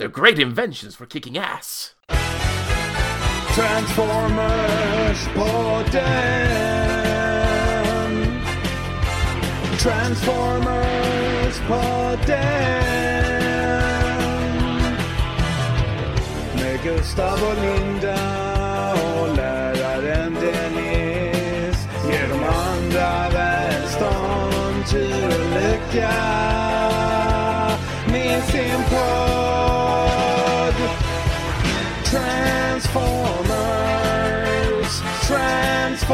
They're great inventions for kicking ass. Transformers podden. Transformers podden. Med Gustav och Linda och läraren Dennis. Ger de andra välstånd, tur och lycka. Med sin podd. Transformers, Transformers.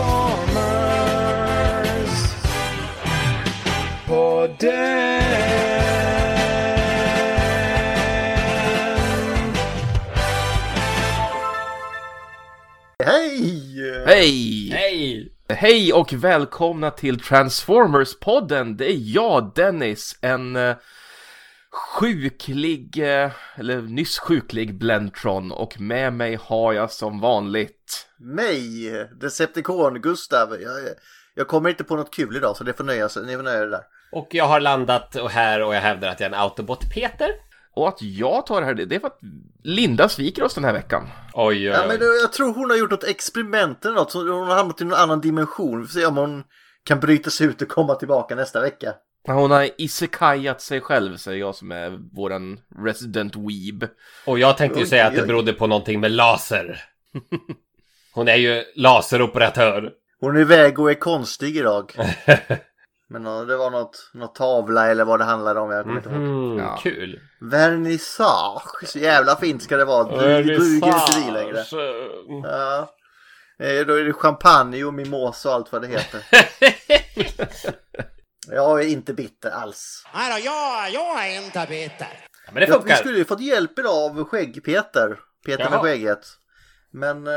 Podden. Hej! Hej! Hej! Hej och välkomna till Transformers-podden. Det är jag, Dennis, en eh, sjuklig, eh, eller nyss sjuklig Blentron och med mig har jag som vanligt Mig, Decepticon, Gustav. Jag, jag kommer inte på något kul idag så det får nöja sig. Ni får nöja er där. Och jag har landat här och jag hävdar att jag är en autobot-Peter. och att jag tar det här, det är för att Linda sviker oss den här veckan. Oj, oj, Ja, oj. men då, jag tror hon har gjort något experiment eller något. Så hon har hamnat i någon annan dimension. Vi får se om hon kan bryta sig ut och komma tillbaka nästa vecka. Hon har isekajat sig själv, säger jag som är våran resident weeb. Och jag tänkte ju säga att det berodde på någonting med laser. Hon är ju laseroperatör. Hon är iväg och är konstig idag. Men det var något, något tavla eller vad det handlade om. Jag kommer inte ihåg. Mm, Ja. Kul. Vernissage. Så jävla fint ska det vara. Du duger inte vi längre. Ja. Eh, Då är det champagne och mimosa och allt vad det heter. Jag är inte bitter alls. Nej då, jag, jag är inte bitter. Ja, men det Ja, vi funkar. skulle ju fått hjälp idag av Skägg-Peter. Peter med skägget. Men eh,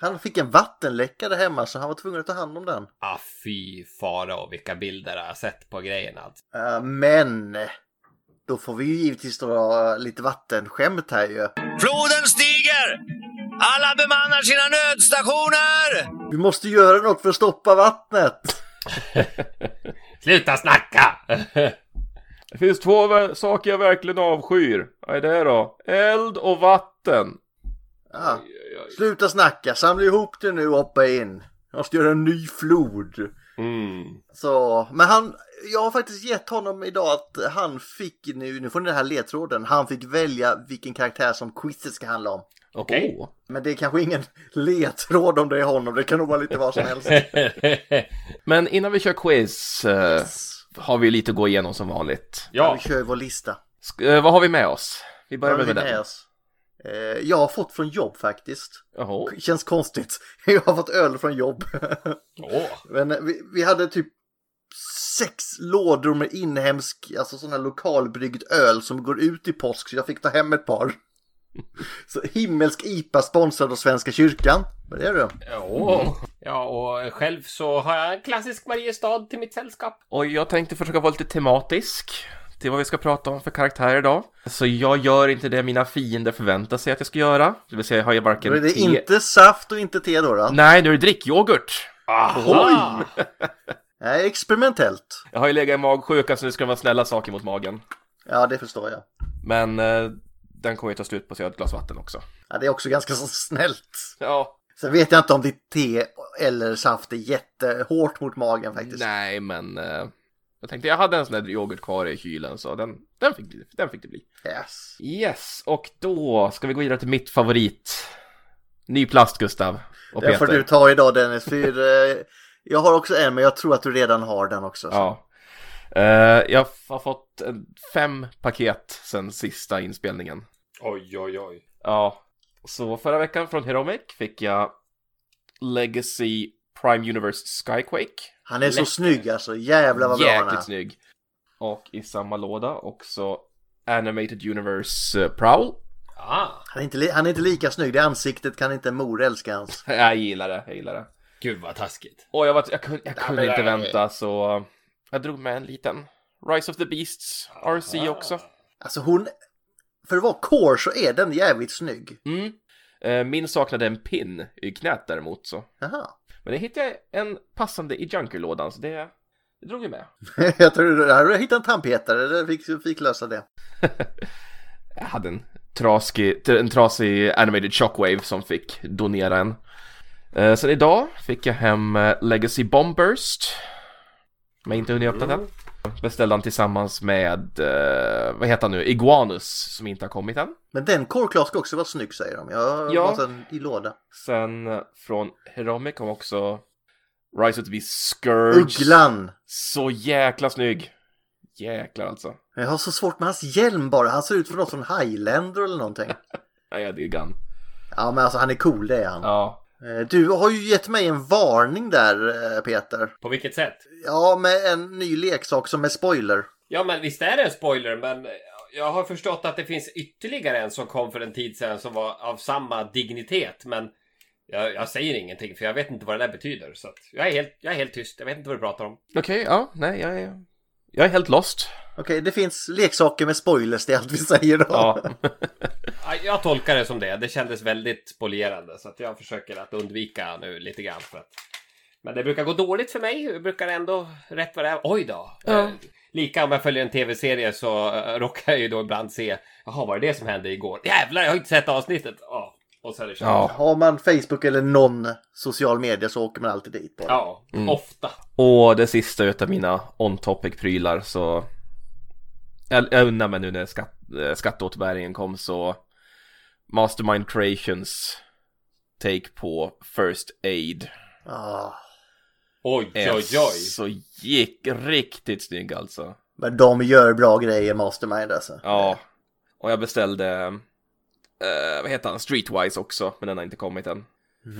han fick en vattenläcka där hemma så han var tvungen att ta hand om den. Ah, fy fara och vilka bilder jag har sett på grejen alltså. Eh, men då får vi ju givetvis dra lite vattenskämt här ju. Floden stiger! Alla bemannar sina nödstationer! Vi måste göra något för att stoppa vattnet. Sluta snacka! Det finns två saker jag verkligen avskyr. Vad är det då? Eld och vatten. Ja. Sluta snacka, samla ihop det nu och hoppa in. Jag måste göra en ny flod. Mm. Så, men han, jag har faktiskt gett honom idag att han fick nu, nu får ni den här ledtråden, han fick välja vilken karaktär som quizet ska handla om. Okej. Åh. Men det är kanske ingen ledtråd om det är honom, det kan nog vara lite vad som helst. Men innan vi kör quiz eh, har vi lite att gå igenom som vanligt. Ja. ja. Vi kör vår lista. Sk- eh, vad har vi med oss? Vi börjar har vi med med den. oss? Eh, jag har fått från jobb faktiskt. Jaha. Känns konstigt. Jag har fått öl från jobb. Åh. Men vi, vi hade typ sex lådor med inhemsk, alltså sån här lokalbryggd öl som går ut i påsk så jag fick ta hem ett par. Så himmelsk IPA sponsrad av Svenska kyrkan. Vad är det? Ja. ja, och själv så har jag en klassisk Mariestad till mitt sällskap. Och jag tänkte försöka vara lite tematisk till vad vi ska prata om för karaktär idag. Så jag gör inte det mina fiender förväntar sig att jag ska göra. Det vill säga jag har ju varken Då är det te... inte saft och inte te då? då? Nej, nu är det drickyoghurt. Aha. Nej, experimentellt. Jag har ju legat i magsjuka så nu ska det vara snälla saker mot magen. Ja, det förstår jag. Men eh, den kommer ju ta slut på har ett glas vatten också. Ja, det är också ganska så snällt. Ja, Sen vet jag inte om ditt te eller saft är jättehårt mot magen faktiskt. nej men eh, jag tänkte jag hade en sån där yoghurt kvar i kylen så den, den, fick, den fick det bli. Yes. Yes, och då ska vi gå vidare till mitt favorit. Ny plast Gustav och Den får du ta idag Dennis, för eh, jag har också en men jag tror att du redan har den också. så. Ja. Eh, jag har fått fem paket sen sista inspelningen. Oj, oj, oj. Ja, så förra veckan från Heromic fick jag Legacy Prime Universe Skyquake. Han är så Lätt. snygg alltså, jävlar vad bra han är. Jäkligt snygg. Och i samma låda också Animated Universe eh, Prowl. Ah, Han är, inte, li- han är inte lika snygg, det ansiktet kan inte mor älska ens. Jag gillar det, jag gillar det. gud vad taskigt. Och jag, var, jag, kunde, jag kunde inte vänta så jag drog med en liten Rise of the Beasts RC också. Alltså hon, för att vara core så är den jävligt snygg. Mm. Eh, Min saknade en pin i knät däremot så. Jaha. Men det hittade jag en passande i Junker-lådan så det, det drog vi med. jag tror du hade hittat en tandpetare, det fick, fick lösa det. Jag hade en trasig, en trasig animated shockwave som fick donera en. Eh, sen idag fick jag hem eh, Legacy Bombburst. Som jag inte hunnit öppna än. Beställde han tillsammans med, eh, vad heter han nu, Iguanus som inte har kommit än. Men den Core Class ska också vara snygg säger de. Jag har Ja. fått den i låda. Sen eh, från Heromic kom också Rise of the Scourge. Ugglan! Så jäkla snygg. Jäklar alltså. Jag har så svårt med hans hjälm bara. Han ser ut som något från Highlander eller någonting. Ja, jag diggar han. Ja men alltså han är cool det är han. Ja. Eh, Du har ju gett mig en varning där eh, Peter. På vilket sätt? Ja med en ny leksak som är spoiler. Ja, men visst är det en spoiler, men jag har förstått att det finns ytterligare en som kom för en tid sedan som var av samma dignitet, men jag, jag säger ingenting för jag vet inte vad det där betyder. Så att jag, är helt, jag är helt tyst, jag vet inte vad du pratar om. Okej, ja, nej, jag är, jag är helt lost. Okej det finns leksaker med spoilers det är allt vi säger då. Ja. Ja, Jag tolkar det som det. Det kändes väldigt spolierande så att jag försöker att undvika nu lite grann. För att... Men det brukar gå dåligt för mig. Det brukar ändå rätt vad det är. Oj då! Ja. Eh, lika om jag följer en tv-serie så eh, råkar jag ju då ibland se Jaha, vad var det det som hände igår? Jävlar, jag har inte sett avsnittet! Ja, och så är det kört. Ja. Har man Facebook eller någon social media så åker man alltid dit bara. Ja, ofta. Och det sista utav mina on-topic-prylar så jag, jag undrar mig nu när skatt, eh, skatteåterbäringen kom så Mastermind Creations take på First Aid Ah, Oj, oj, oj. så gick riktigt snygg alltså. men de gör bra grejer Mastermind alltså. Ja, och jag beställde eh, vad heter han, Streetwise också, men den har inte kommit än.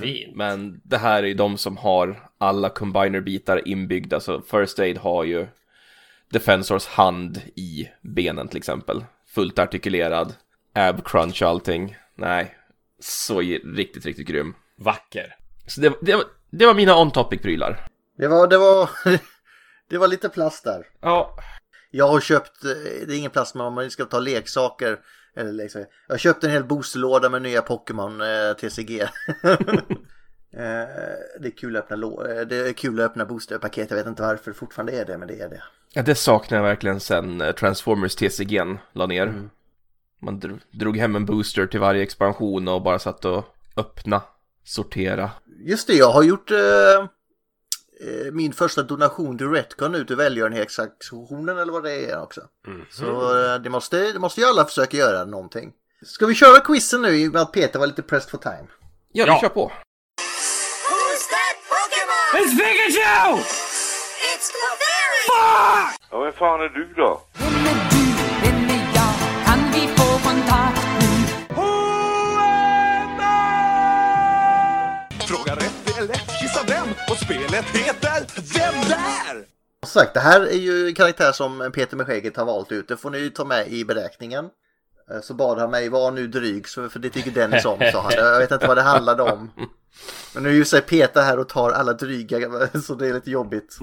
Fint. Men det här är ju de som har alla combiner-bitar inbyggda, så First Aid har ju Defensors hand i benen till exempel. Fullt artikulerad, ab crunch och allting. Nej, så riktigt, riktigt grym. Vacker. Så det, det, var- det var mina on-topic-prylar. Det var, det var, det var lite plast där. Ja, Jag har köpt, eh, det är ingen plast men om man ska ta leksaker. Eller leksaker. Jag har köpt en hel boosterlåda med nya Pokémon eh, TCG. Eh, det är kul att öppna, lå- eh, det är kul att öppna boosterpaket. Jag vet inte varför det fortfarande är det, men det är det. Ja, det saknar jag verkligen sen eh, Transformers TCG'n la ner. Man dro- drog hem en booster till varje expansion och bara satt och öppna, sortera. Just det, jag har gjort eh, min första donation till Retcon nu till välgörenhetsaktionen eller vad det är också. Så eh, det måste, det måste ju alla försöka göra någonting. Ska vi köra quizen nu i och med att Peter var lite pressed for time? Ja, vi Ja. kör på. Who's that Pokemon? It's Pikachu! It's Clefairy! Ja, vem fan är du då? Spelet heter Vem där? Som sagt, det här är ju en karaktär som Peter med skägget har valt ut. Det får ni ju ta med i beräkningen. Eh, Så bad han mig vara nu dryg, för det tycker Dennis om, sa han. Jag vet inte vad det handlade om. Men nu är ju sig Peter här och tar alla dryga, så det är lite jobbigt.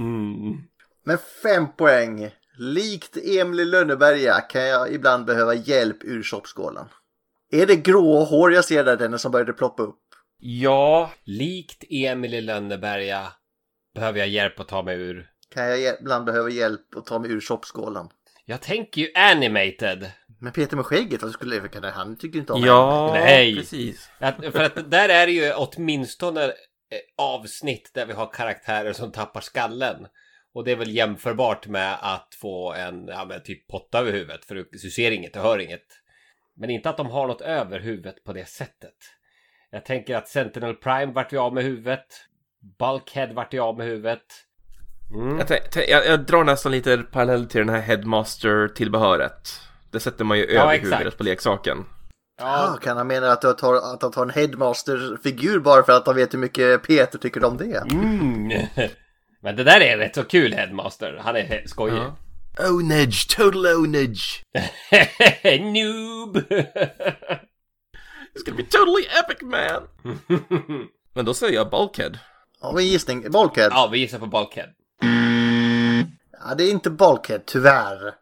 Men fem poäng. Likt Emil Lönneberga kan jag ibland behöva hjälp ur shopskålen. Är det grå hår jag ser där, Dennis, som började ploppa upp? Ja, Likt Emil Lönneberga behöver jag hjälp att ta mig ur. Kan jag ibland behöva hjälp att ta mig ur shopskålen? Jag tänker ju animated. Men Peter med skägget, vad skulle det kan Han tycker inte om ja, Nej. precis. Att, för att där är det ju åtminstone eh, avsnitt där vi har karaktärer som tappar skallen. Och det är väl jämförbart med att få en ja, men typ potta över huvudet. För du, du ser inget, du hör inget. Men inte att de har något över huvudet på det sättet. Jag tänker att Sentinel Prime vart vi av med huvudet. Bulkhead vart vi av med huvudet. Mm. Jag, jag, jag drar nästan lite parallell till den här Headmaster-tillbehöret. Det sätter man ju över exakt. huvudet på leksaken. Ah, kan han mena att, jag tar, att han tar en headmaster-figur bara för att han vet hur mycket Peter tycker om det? Mm. Men det där är rätt så kul Headmaster. Han är skojig. Ja. Ownage, total ownage. Noob! It's gonna be totally epic man. Men då säger jag Bulkhead. Har vi en gissning? Bulkhead? ja, vi gissar på Bulkhead. Ja, det är inte Bulkhead, tyvärr.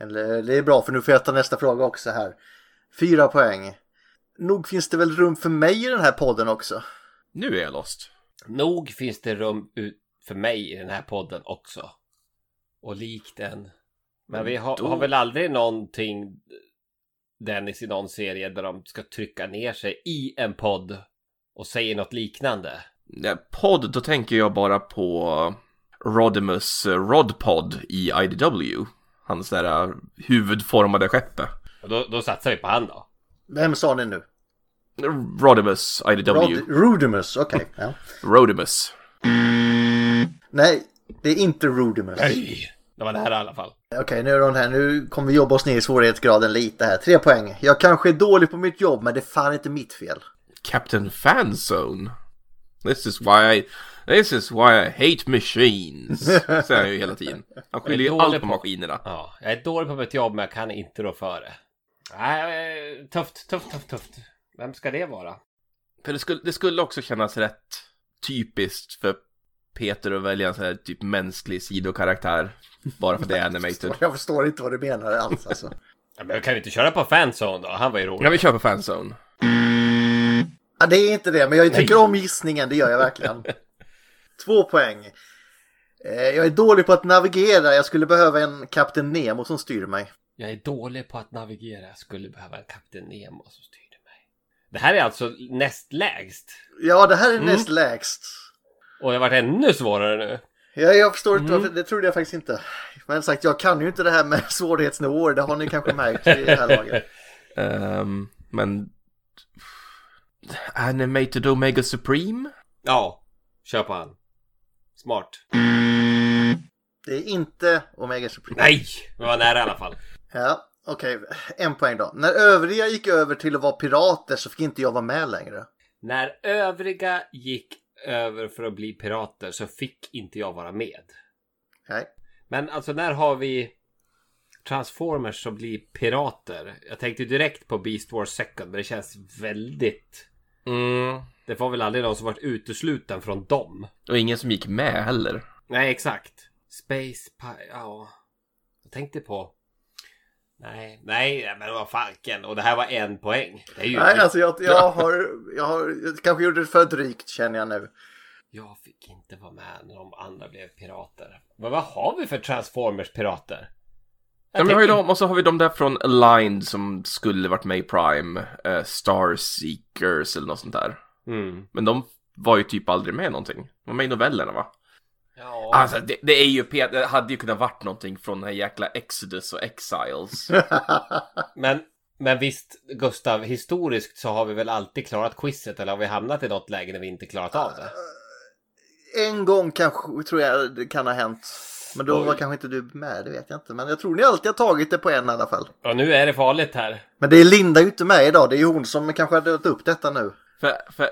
Eller, det är bra för nu får jag ta nästa fråga också här. Fyra poäng. Nog finns det väl rum för mig i den här podden också? Nu är jag lost. Nog finns det rum för mig i den här podden också. Och likt den. Men vi har, har väl aldrig någonting Dennis i någon serie där de ska trycka ner sig i en podd och säger något liknande. Ja, podd, då tänker jag bara på Rodimus eh, Rodpod i IDW. Hans där eh, huvudformade skeppe. Då, då satsar vi på han då. Vem sa ni nu? Rodimus IDW. Rod- Rudimus, okej. Ja. Rodimus. Nej, det är inte Rudimus. Nej! Det var det här i alla fall. Okej, nu är de här. Nu kommer vi jobba oss ner i svårighetsgraden lite här. Tre poäng. Jag kanske är dålig på mitt jobb, men det är fan inte mitt fel. Captain Fanzone. This is why I... This is why I hate machines. Säger han ju hela tiden. Han skyller ju allt på på- maskinerna. Ja, jag är dålig på mitt jobb men jag kan inte rå före. Nej, eh, tufft, tufft, tufft, tufft. Vem ska det vara? För det skulle, det skulle också kännas rätt typiskt för Peter att välja en sån här typ mänsklig sidokaraktär. Bara för att det är animated. Jag förstår inte vad du menar alls alltså. Ja, men kan vi inte köra på fanzone då? Han var ju rolig. Ja, vi kör på Fanzone. Ja, det är inte det, men jag tycker om gissningen, det gör jag verkligen. Två poäng. Eh, Jag är dålig på att navigera, jag skulle behöva en Kapten Nemo som styr mig. Jag är dålig på att navigera. Jag skulle behöva en Kapten Nemo som styrde mig. Det här är alltså näst lägst. Ja, det här är näst lägst. Och det har varit ännu svårare nu. Ja, jag förstår inte varför, det trodde jag faktiskt inte. Men sagt, jag kan ju inte det här med svårighetsnivåer, det har ni kanske märkt i det här laget. Ehm, men... Animated Omega Supreme? Ja, kör på han. Smart. Det är inte Omega Supreme. Nej! Det var nära i alla fall. Ja, okej. En poäng då. När övriga gick över till att vara pirater så fick inte jag vara med längre. När övriga gick över för att bli pirater så fick inte jag vara med. Nej. Men alltså när har vi Transformers som blir pirater? Jag tänkte direkt på Beast Wars Second men det känns väldigt... Mm. Det var väl aldrig någon som varit utesluten från dem? Och ingen som gick med heller. Nej, exakt. Space Pi- ja. Jag tänkte på... Nej, nej, men vad fanken. Och det här var en poäng. Det är ju... Nej, alltså jag, jag har, jag har jag kanske gjorde det för drygt känner jag nu. Jag fick inte vara med när de andra blev pirater. Men vad har vi för Transformers-pirater? Ja, men vi har ju dem, och så har vi de där från Aligned som skulle varit med i Prime. Uh, Star Seekers eller något sånt där. Mm. Men de var ju typ aldrig med någonting. De var med i novellerna va? Ja. Alltså det, det är ju, det hade ju kunnat varit någonting från den här jäkla Exodus och Exiles. Men, men visst, Gustav, historiskt så har vi väl alltid klarat quizet eller har vi hamnat i något läge när vi inte klarat av det? En gång kanske tror jag det kan ha hänt. Men då Oj. var kanske inte du med, det vet jag inte. Men jag tror ni alltid har tagit det på en i alla fall. Och nu är det farligt här. Men det är Linda ju inte med idag, det är ju hon som kanske har dött upp detta nu. för, för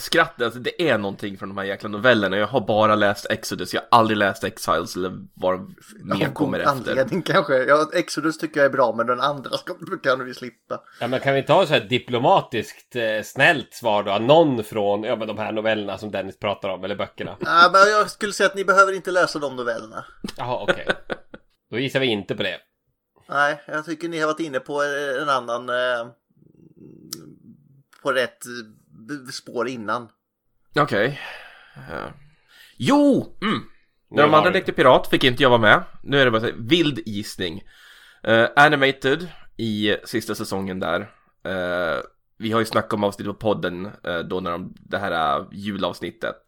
skrattet, alltså det är någonting från de här jäkla novellerna. Jag har bara läst Exodus, jag har aldrig läst Exiles eller vad mer kommer efter. anledning kanske. Ja, Exodus tycker jag är bra, men den andra ska, kan vi slippa. Ja, men kan vi ta så här diplomatiskt eh, snällt svar då? Någon från ja, men de här novellerna som Dennis pratar om, eller böckerna? Nej, men jag skulle säga att ni behöver inte läsa de novellerna. Jaha, okej. Då gissar vi inte på det. Nej, jag tycker ni har varit inne på en annan... Eh, på rätt spår innan. Okej. Eh, jo! Mm. När de andra lekte pirat fick inte jag vara med. Nu är det bara så här, vild gissning. Eh, animated i sista säsongen där. Eh, vi har ju snackat om avsnittet på podden då när de, det här julavsnittet.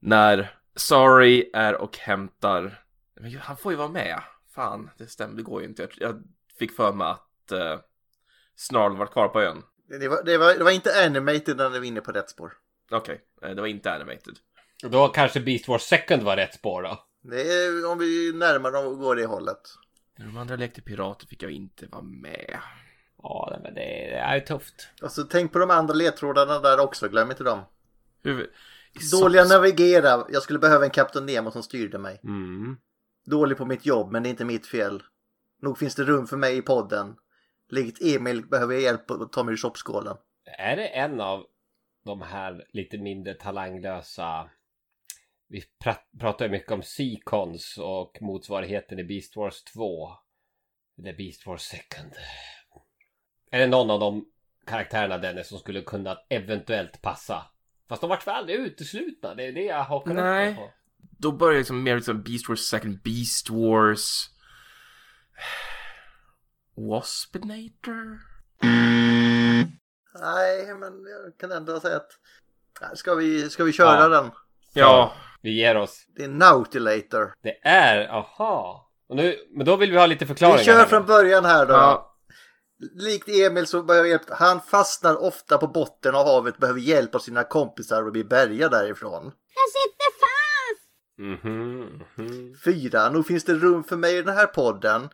När Sorry är och hämtar, men ju- han får ju vara med. Fan, det stämmer, det går ju inte. Jag, jag fick för mig att uh, Snarl var kvar på ön. Det var, det var, det var inte animated när ni var inne på rätt spår. Okej, eh, det var inte animated. Då kanske Beast Wars Second var rätt spår då. Det är om vi närmar dem går det hållet. När de andra lekte pirater fick jag inte vara med. Ja, men det, det är tufft. Alltså tänk på de andra ledtrådarna där också, glöm inte dem. Hur... Dåliga Så- navigera, jag skulle behöva en Kapten Nemo som styrde mig. Mm. Dålig på mitt jobb, men det är inte mitt fel. Nog finns det rum för mig i podden. Likt Emil behöver jag hjälp att ta mig ur soppskålen. Är det en av de här lite mindre talanglösa vi pra- pratar ju mycket om Seacons och motsvarigheten i Beast Wars 2. The Beast Wars Second. Är det någon av de karaktärerna Dennis som skulle kunna eventuellt passa? Fast de vart väl aldrig uteslutna, det är det jag hakar upp Nej. på. Då börjar liksom mer liksom Beast Wars Second, Beast Wars... Waspinator? Nej, men jag kan ändå säga att... Ska vi, ska vi köra Ja. den? Ja, Vi ger oss. Det är Nautilator. Det är, aha. Och nu, men då vill vi ha lite förklaringar. Vi kör här från början här då. ja. Likt Emil så behöver hjälp. Han fastnar ofta på botten av havet, behöver hjälp av sina kompisar och blir bärgad därifrån. Mhm, mhm. Fyra, nog finns det rum för mig i den här podden.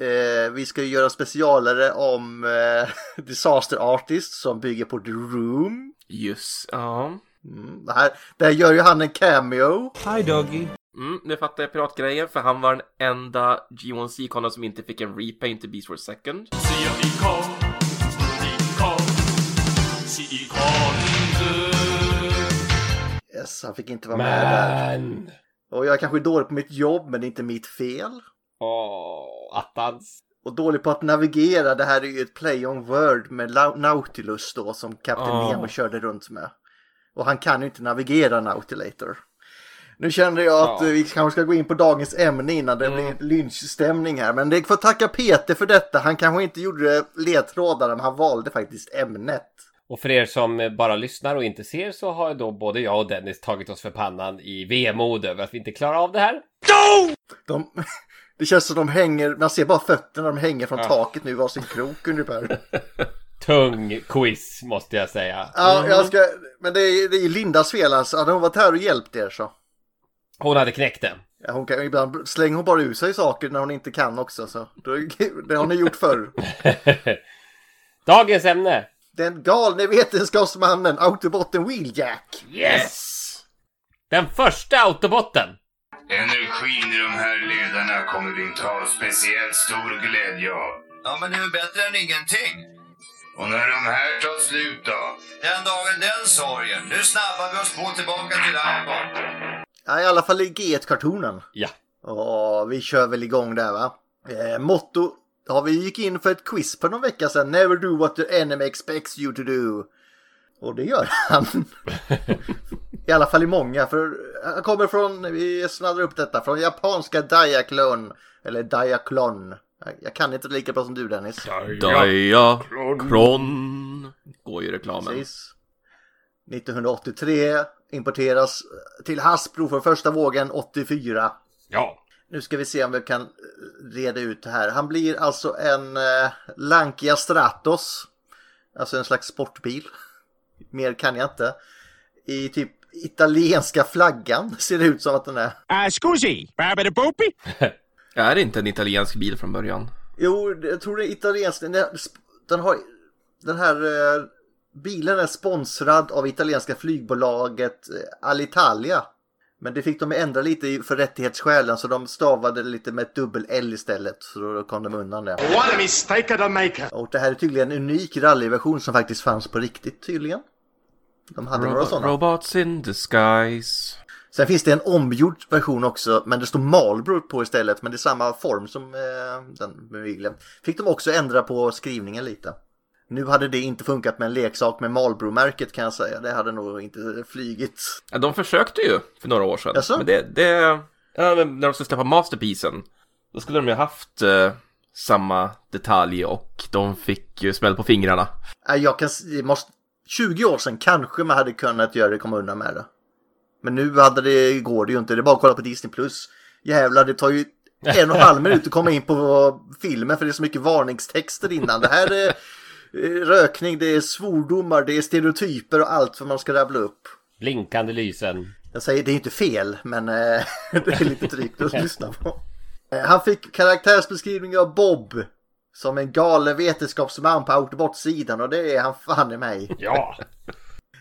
Eh, vi ska ju göra specialare om eh, Disaster Artist som bygger på The Room. just, ja. Mm, det här, där gör ju han en cameo. Mm, nu fattar jag piratgrejen, för han var den enda G1C-konen som inte fick en repaint till Beast Wars Second. Yes, han fick inte vara med där. Och jag är kanske dålig på mitt jobb, men det är inte mitt fel. Åh, attans. Och dålig på att navigera. Det här är ju ett play on word med Nautilus då som Kapten Ja. Nemo körde runt med. Och han kan ju inte navigera Nautilator. Nu kände jag att Ja. vi kanske ska gå in på dagens ämne innan det blir lynchstämning här. Men det får tacka Peter för detta. Han kanske inte gjorde ledtrådarna, men han valde faktiskt ämnet. Och för er som bara lyssnar och inte ser så har då både jag och Dennis tagit oss för pannan i vemod över att vi inte klarar av det här. De, det känns som de hänger, man ser bara fötterna, de hänger från Ja. taket nu i varsin krok ungefär. Tung quiz måste jag säga. Ja, jag ska, men det är, det är Lindas fel alltså. Hade hon varit här och hjälpt er så. Hon hade knäckt den. Ja, hon kan, ibland slänger hon bara ur sig saker när hon inte kan också. Så. Det har ni gjort förr. Dagens ämne. Den galne vetenskapsmannen Autobotten Wheeljack. Yes! Den första autobotten. Energin i de här ledarna kommer vi inte ha speciellt stor glädje av. Ja, men hur bättre än ingenting? Och när de här tar slut då? Den dagen den sorgen. Nu snabbar vi oss på tillbaka till Arbon. Ja, i alla fall i G1-kartonen. Ja. Och vi kör väl igång där va. Eh, motto har vi gick in för ett quiz för någon vecka sedan. Never do what the enemy expects you to do. Och det gör han. I alla fall i många. För han kommer från, vi snaddar upp detta, från japanska Diaclone. Eller Diaclon. Jag- Jag kan inte lika bra som du Dennis. Diakron. Går ju reklamen. Precis. 1983 importeras till Hasbro för första vågen 84. Ja. Nu ska vi se om vi kan reda ut det här. Han blir alltså en eh, Lancia Stratos. Alltså en slags sportbil. Mer kan jag inte. I typ italienska flaggan ser det ut som att den är. Är det inte en italiensk bil från början? Jo, jag tror det är italiensk. Den, har, den här eh, bilen är sponsrad av italienska flygbolaget eh, Alitalia. Men det fick de ändra lite i- för rättighetsskälen så de stavade lite med ett dubbel L istället. Så då kom de undan det. What a mistake to make. Och det här är tydligen en unik rallyversion som faktiskt fanns på riktigt tydligen. De hade några Robo- sådana. robots in disguise. Sen finns det en omgjord version också, men det står Marlboro på istället. Men det är samma form som eh, den med. Fick de också ändra på skrivningen lite. Nu hade det inte funkat med en leksak med Marlboro-märket kan jag säga. Det hade nog inte flygit. Ja, de försökte ju för några år sedan. Jaså? Men det, det... Ja, men när de skulle släppa Masterpiecen. Då skulle de ju haft eh, samma detalj och de fick ju smäll på fingrarna. Jag kan, måste, 20 år sedan kanske man hade kunnat göra det, komma undan med det. Men nu hade det, går det ju inte. Det är bara att kolla på Disney+. Plus. Jävlar, det tar ju en och en halv minut att komma in på filmen för det är så mycket varningstexter innan. Det här är eh, rökning, det är svordomar, det är stereotyper och allt för man ska rabbla upp. Blinkande lysen. Jag säger, det är inte fel, men eh, det är lite drygt att lyssna på. Eh, Han fick karaktärsbeskrivning av Bob som en galen vetenskapsman på Autobot-sidan och det är han fan i mig. Ja.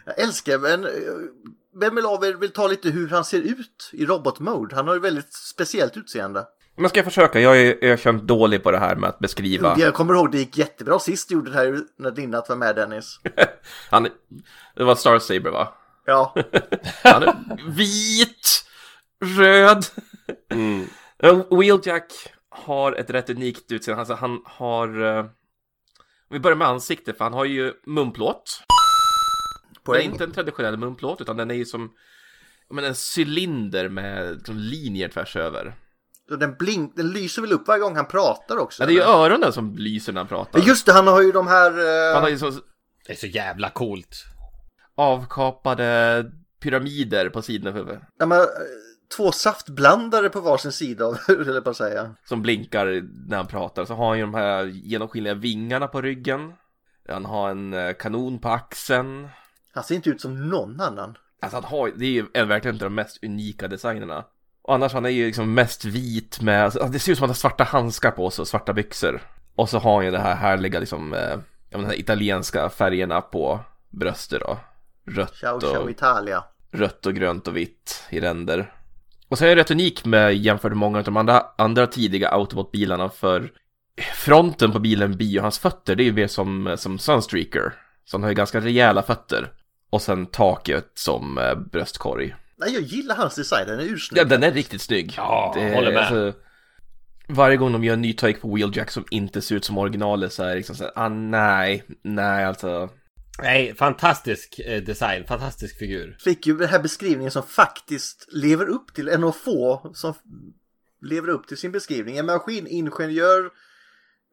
Jag älskar, men eh, vem vill av er vill ta lite hur han ser ut i robotmode? Han har ju väldigt speciellt utseende. Men ska jag försöka? Jag är ökänt dålig på det här med att beskriva. Jag kommer ihåg det gick jättebra sist du gjorde det här när Linnat var med Dennis. Han, det var Star Saber va? Ja, Han är vit, röd. Mm. Wheeljack har ett rätt unikt utseende. Alltså han har... eh, Om vi börjar med ansiktet, för han har ju munplåt. Det är poäng. inte en traditionell munplåt, utan den är ju som men en cylinder med liksom, linjer tvärs över. Den, blink, den lyser väl upp varje gång han pratar också? Ja, det är ju öronen som lyser när han pratar. Ja, Just det, han har ju de här... eh, Han har ju så Det är så jävla coolt. avkapade pyramider på sidan av huvudet. ja, men, två saftblandare på varsin sida av eller på att säga. Som blinkar när han pratar. Så har han ju de här genomskinliga vingarna på ryggen. Han har en eh, kanon på axeln. Han ser inte ut som någon annan. Alltså han har, det är ju en, verkligen inte de mest unika designerna. Och annars han är ju liksom mest vit med, alltså, det ser ut som att han har svarta handskar på sig och svarta byxor. Och så har han ju det här härliga liksom, eh, ja, men de här italienska färgerna på bröstet då. Rött Ciao, ciao och, Italia. rött och grönt och vitt i ränder. Och så är det rätt unik med jämfört med många av de andra, andra tidiga Autobot-bilarna för fronten på bilen blir ju hans fötter, det är ju mer som, som Sunstreaker. Så han har ju ganska rejäla fötter. Och sen taket som eh, bröstkorg. Nej, jag gillar hans design, den är ursnygg. Ja, den är riktigt snygg. Ja, håller med. varje gång de gör en ny take på Wheeljack som inte ser ut som originalet så är det liksom så här, ah nej, nej alltså. Nej, fantastisk eh, design, fantastisk figur. Fick ju den här beskrivningen som faktiskt lever upp till, en av få som lever upp till sin beskrivning. En maskiningenjör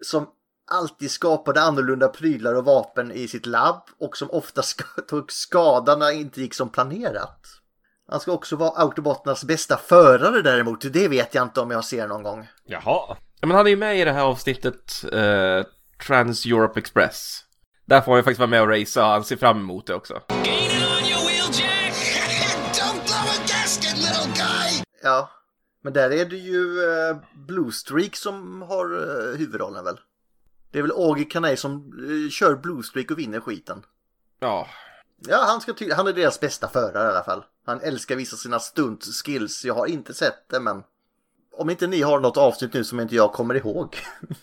som alltid skapade annorlunda prylar och vapen i sitt labb och som ofta tog skada när det inte gick som planerat. Han ska också vara Autobotternas bästa förare däremot, det vet jag inte om jag ser någon gång. Jaha. Ja, men han är ju med i det här avsnittet eh, Trans Europe Express. Där får han ju faktiskt vara med och racea och han ser fram emot det också. Ja, men där är det ju eh, Blue Streak som har eh, huvudrollen väl? Det är väl Augie Canay som eh, kör Blue Streak och vinner skiten. Ja, Ja, han, ska ty- han är deras bästa förare i alla fall. Han älskar visa sina stunt skills. Jag har inte sett det, men om inte ni har något avsnitt nu som inte jag kommer ihåg.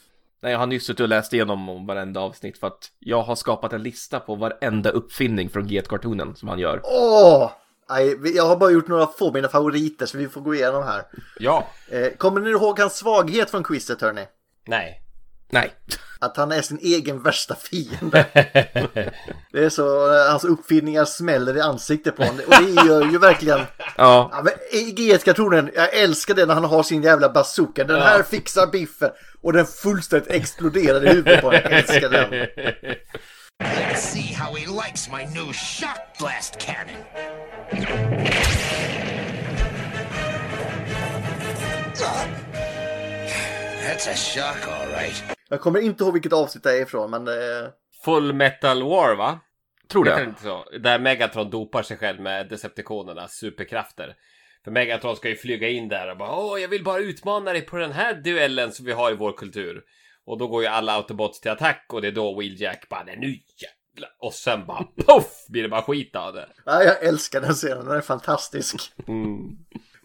nej, jag har nyss suttit och läst igenom om varenda avsnitt för att jag har skapat en lista på varenda uppfinning från G1-kartonen som han gör. Åh! Nej, jag har bara gjort några få mina favoriter så vi får gå igenom här. Ja. Eh, kommer ni ihåg hans svaghet från quizet hörni? Nej. Nej. Att han är sin egen värsta fiende. det är så, eh, hans uppfinningar smäller i ansiktet på honom. Och det gör ju verkligen... Ja, Ja, men i G1-kartonen, jag älskar det när han har sin jävla bazooka. Den här fixar biffen. Och den fullständigt exploderar i huvudet på honom. Jag älskar den. Let's see how he likes my new shock blast cannon. That's a shock, all right. Jag kommer inte ihåg vilket avsnitt det är ifrån, men... Eh, Full Metal War va? tror det. inte så? Där Megatron dopar sig själv med Decepticonernas superkrafter. För Megatron ska ju flyga in där och bara Åh, jag vill bara utmana dig på den här duellen som vi har i vår kultur. Och då går ju alla Autobots till attack och det är då Wheeljack bara "Nej, nu jävlar. Och sen bara poff blir det bara skit av det. ja, jag älskar den scenen, den är fantastisk. Mm.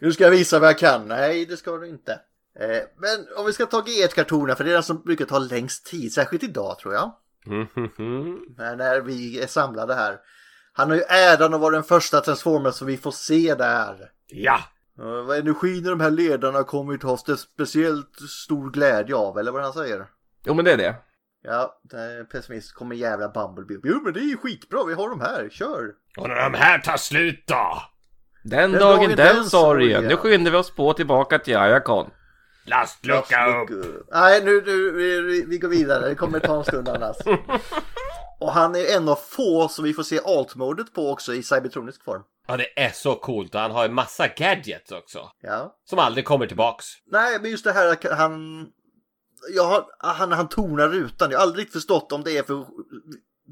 Nu ska jag visa vad jag kan. Nej, det ska du inte. Eh, men om vi ska ta G1-kartonen, för det är den som brukar ta längst tid, särskilt idag tror jag. När, när vi är samlade här. Han har ju äran att vara den första Transformers som vi får se där. Ja! Vad energin i de här ledarna kommer ju ta oss till speciellt stor glädje av, eller vad han säger. Jo, men det är det. Ja, det pessimist kommer jävla Bumblebee. Jo men det är ju skitbra, vi har de här, kör! Och när de här tar slut då? Den, Den dagen, dagen, den sorgen. Nu skyndar vi oss på tillbaka till Ayakon. Lastlucka upp! Nej, nu, nu vi, vi- går vidare. Det kommer ta en stund annars. Och han är en av få som vi får se alt-modet på också i cybertronisk form. Ja, det är så coolt och han har en massa gadgets också. Ja. Som aldrig kommer tillbaks. Nej, men just det här att han... Jag har, han, han tonar rutan. Jag har aldrig förstått om det är för att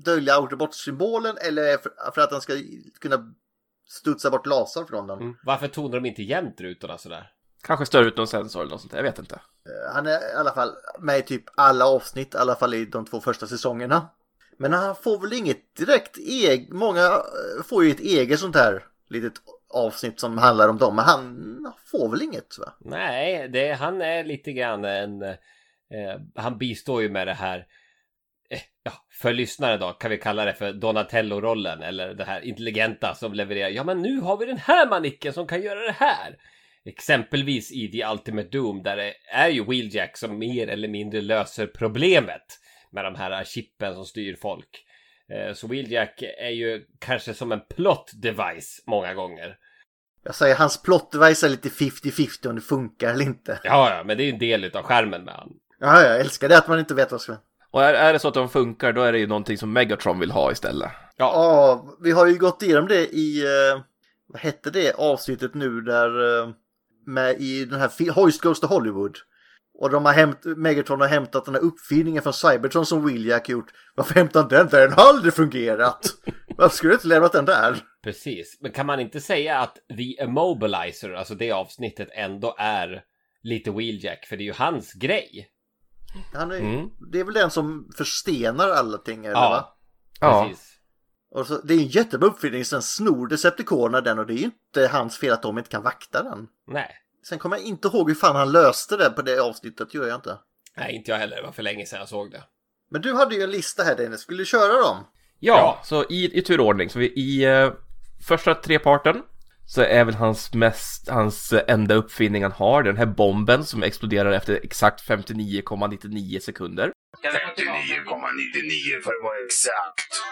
dölja Autobots-symbolen eller för, för att han ska kunna studsa bort laser från den. Varför tonar de inte jämt rutorna sådär? Kanske stör ut någon sensor eller något sånt jag vet inte. Han är i alla fall med i typ alla avsnitt, i alla fall i de två första säsongerna. Men han får väl inget direkt eget, många eh, får ju ett eget sånt här litet avsnitt som handlar om dem, men han får väl inget va? Nej, det, han är lite grann en... Eh, han bistår ju med det här... Eh, ja, för lyssnare då kan vi kalla det för Donatello-rollen eller det här intelligenta som levererar. Ja, men nu har vi den här manicken som kan göra det här. Exempelvis i The Ultimate Doom där det är ju Wheeljack som mer eller mindre löser problemet med de här chippen som styr folk. Eh, Så Wheeljack är ju kanske som en plot device många gånger. Jag säger hans plot device är lite 50-50 om det funkar eller inte. Ja, ja, men det är ju en del av skärmen med han. Ja, jag älskar det att man inte vet vad som ska... Och är, är det så att de funkar, då är det ju någonting som Megatron vill ha istället. Ja, vi har ju gått igenom det i, eh, vad hette det avsnittet nu där, eh, med i den här Hoist Goes to Hollywood. Och de har hämt, Megatron har hämtat den här uppfinningen från Cybertron som Wheeljack gjort. Varför hämtar han den där? Den har aldrig fungerat! Varför skulle du inte lämnat den där? Precis. Men kan man inte säga att The Immobilizer, alltså det avsnittet, ändå är lite Wheeljack? För det är ju hans grej. Han är, Mm. Det är väl den som förstenar allting eller va? Ja, precis. Och så, det är en jättebra uppfinning, sen snor Decepticonerna den och det är ju inte hans fel att de inte kan vakta den. Nej. Sen kommer jag inte ihåg hur fan han löste det på det avsnittet, gör jag inte. Nej, inte jag heller. Det var för länge sedan jag såg det. Men du hade ju en lista här Dennis, skulle du köra dem? Ja, Ja. så i, i turordning. Så vi, i eh, första treparten så är väl hans mest, hans enda uppfinning han har den här bomben som exploderar efter exakt 59,99 sekunder. 59,99 för att vara exakt.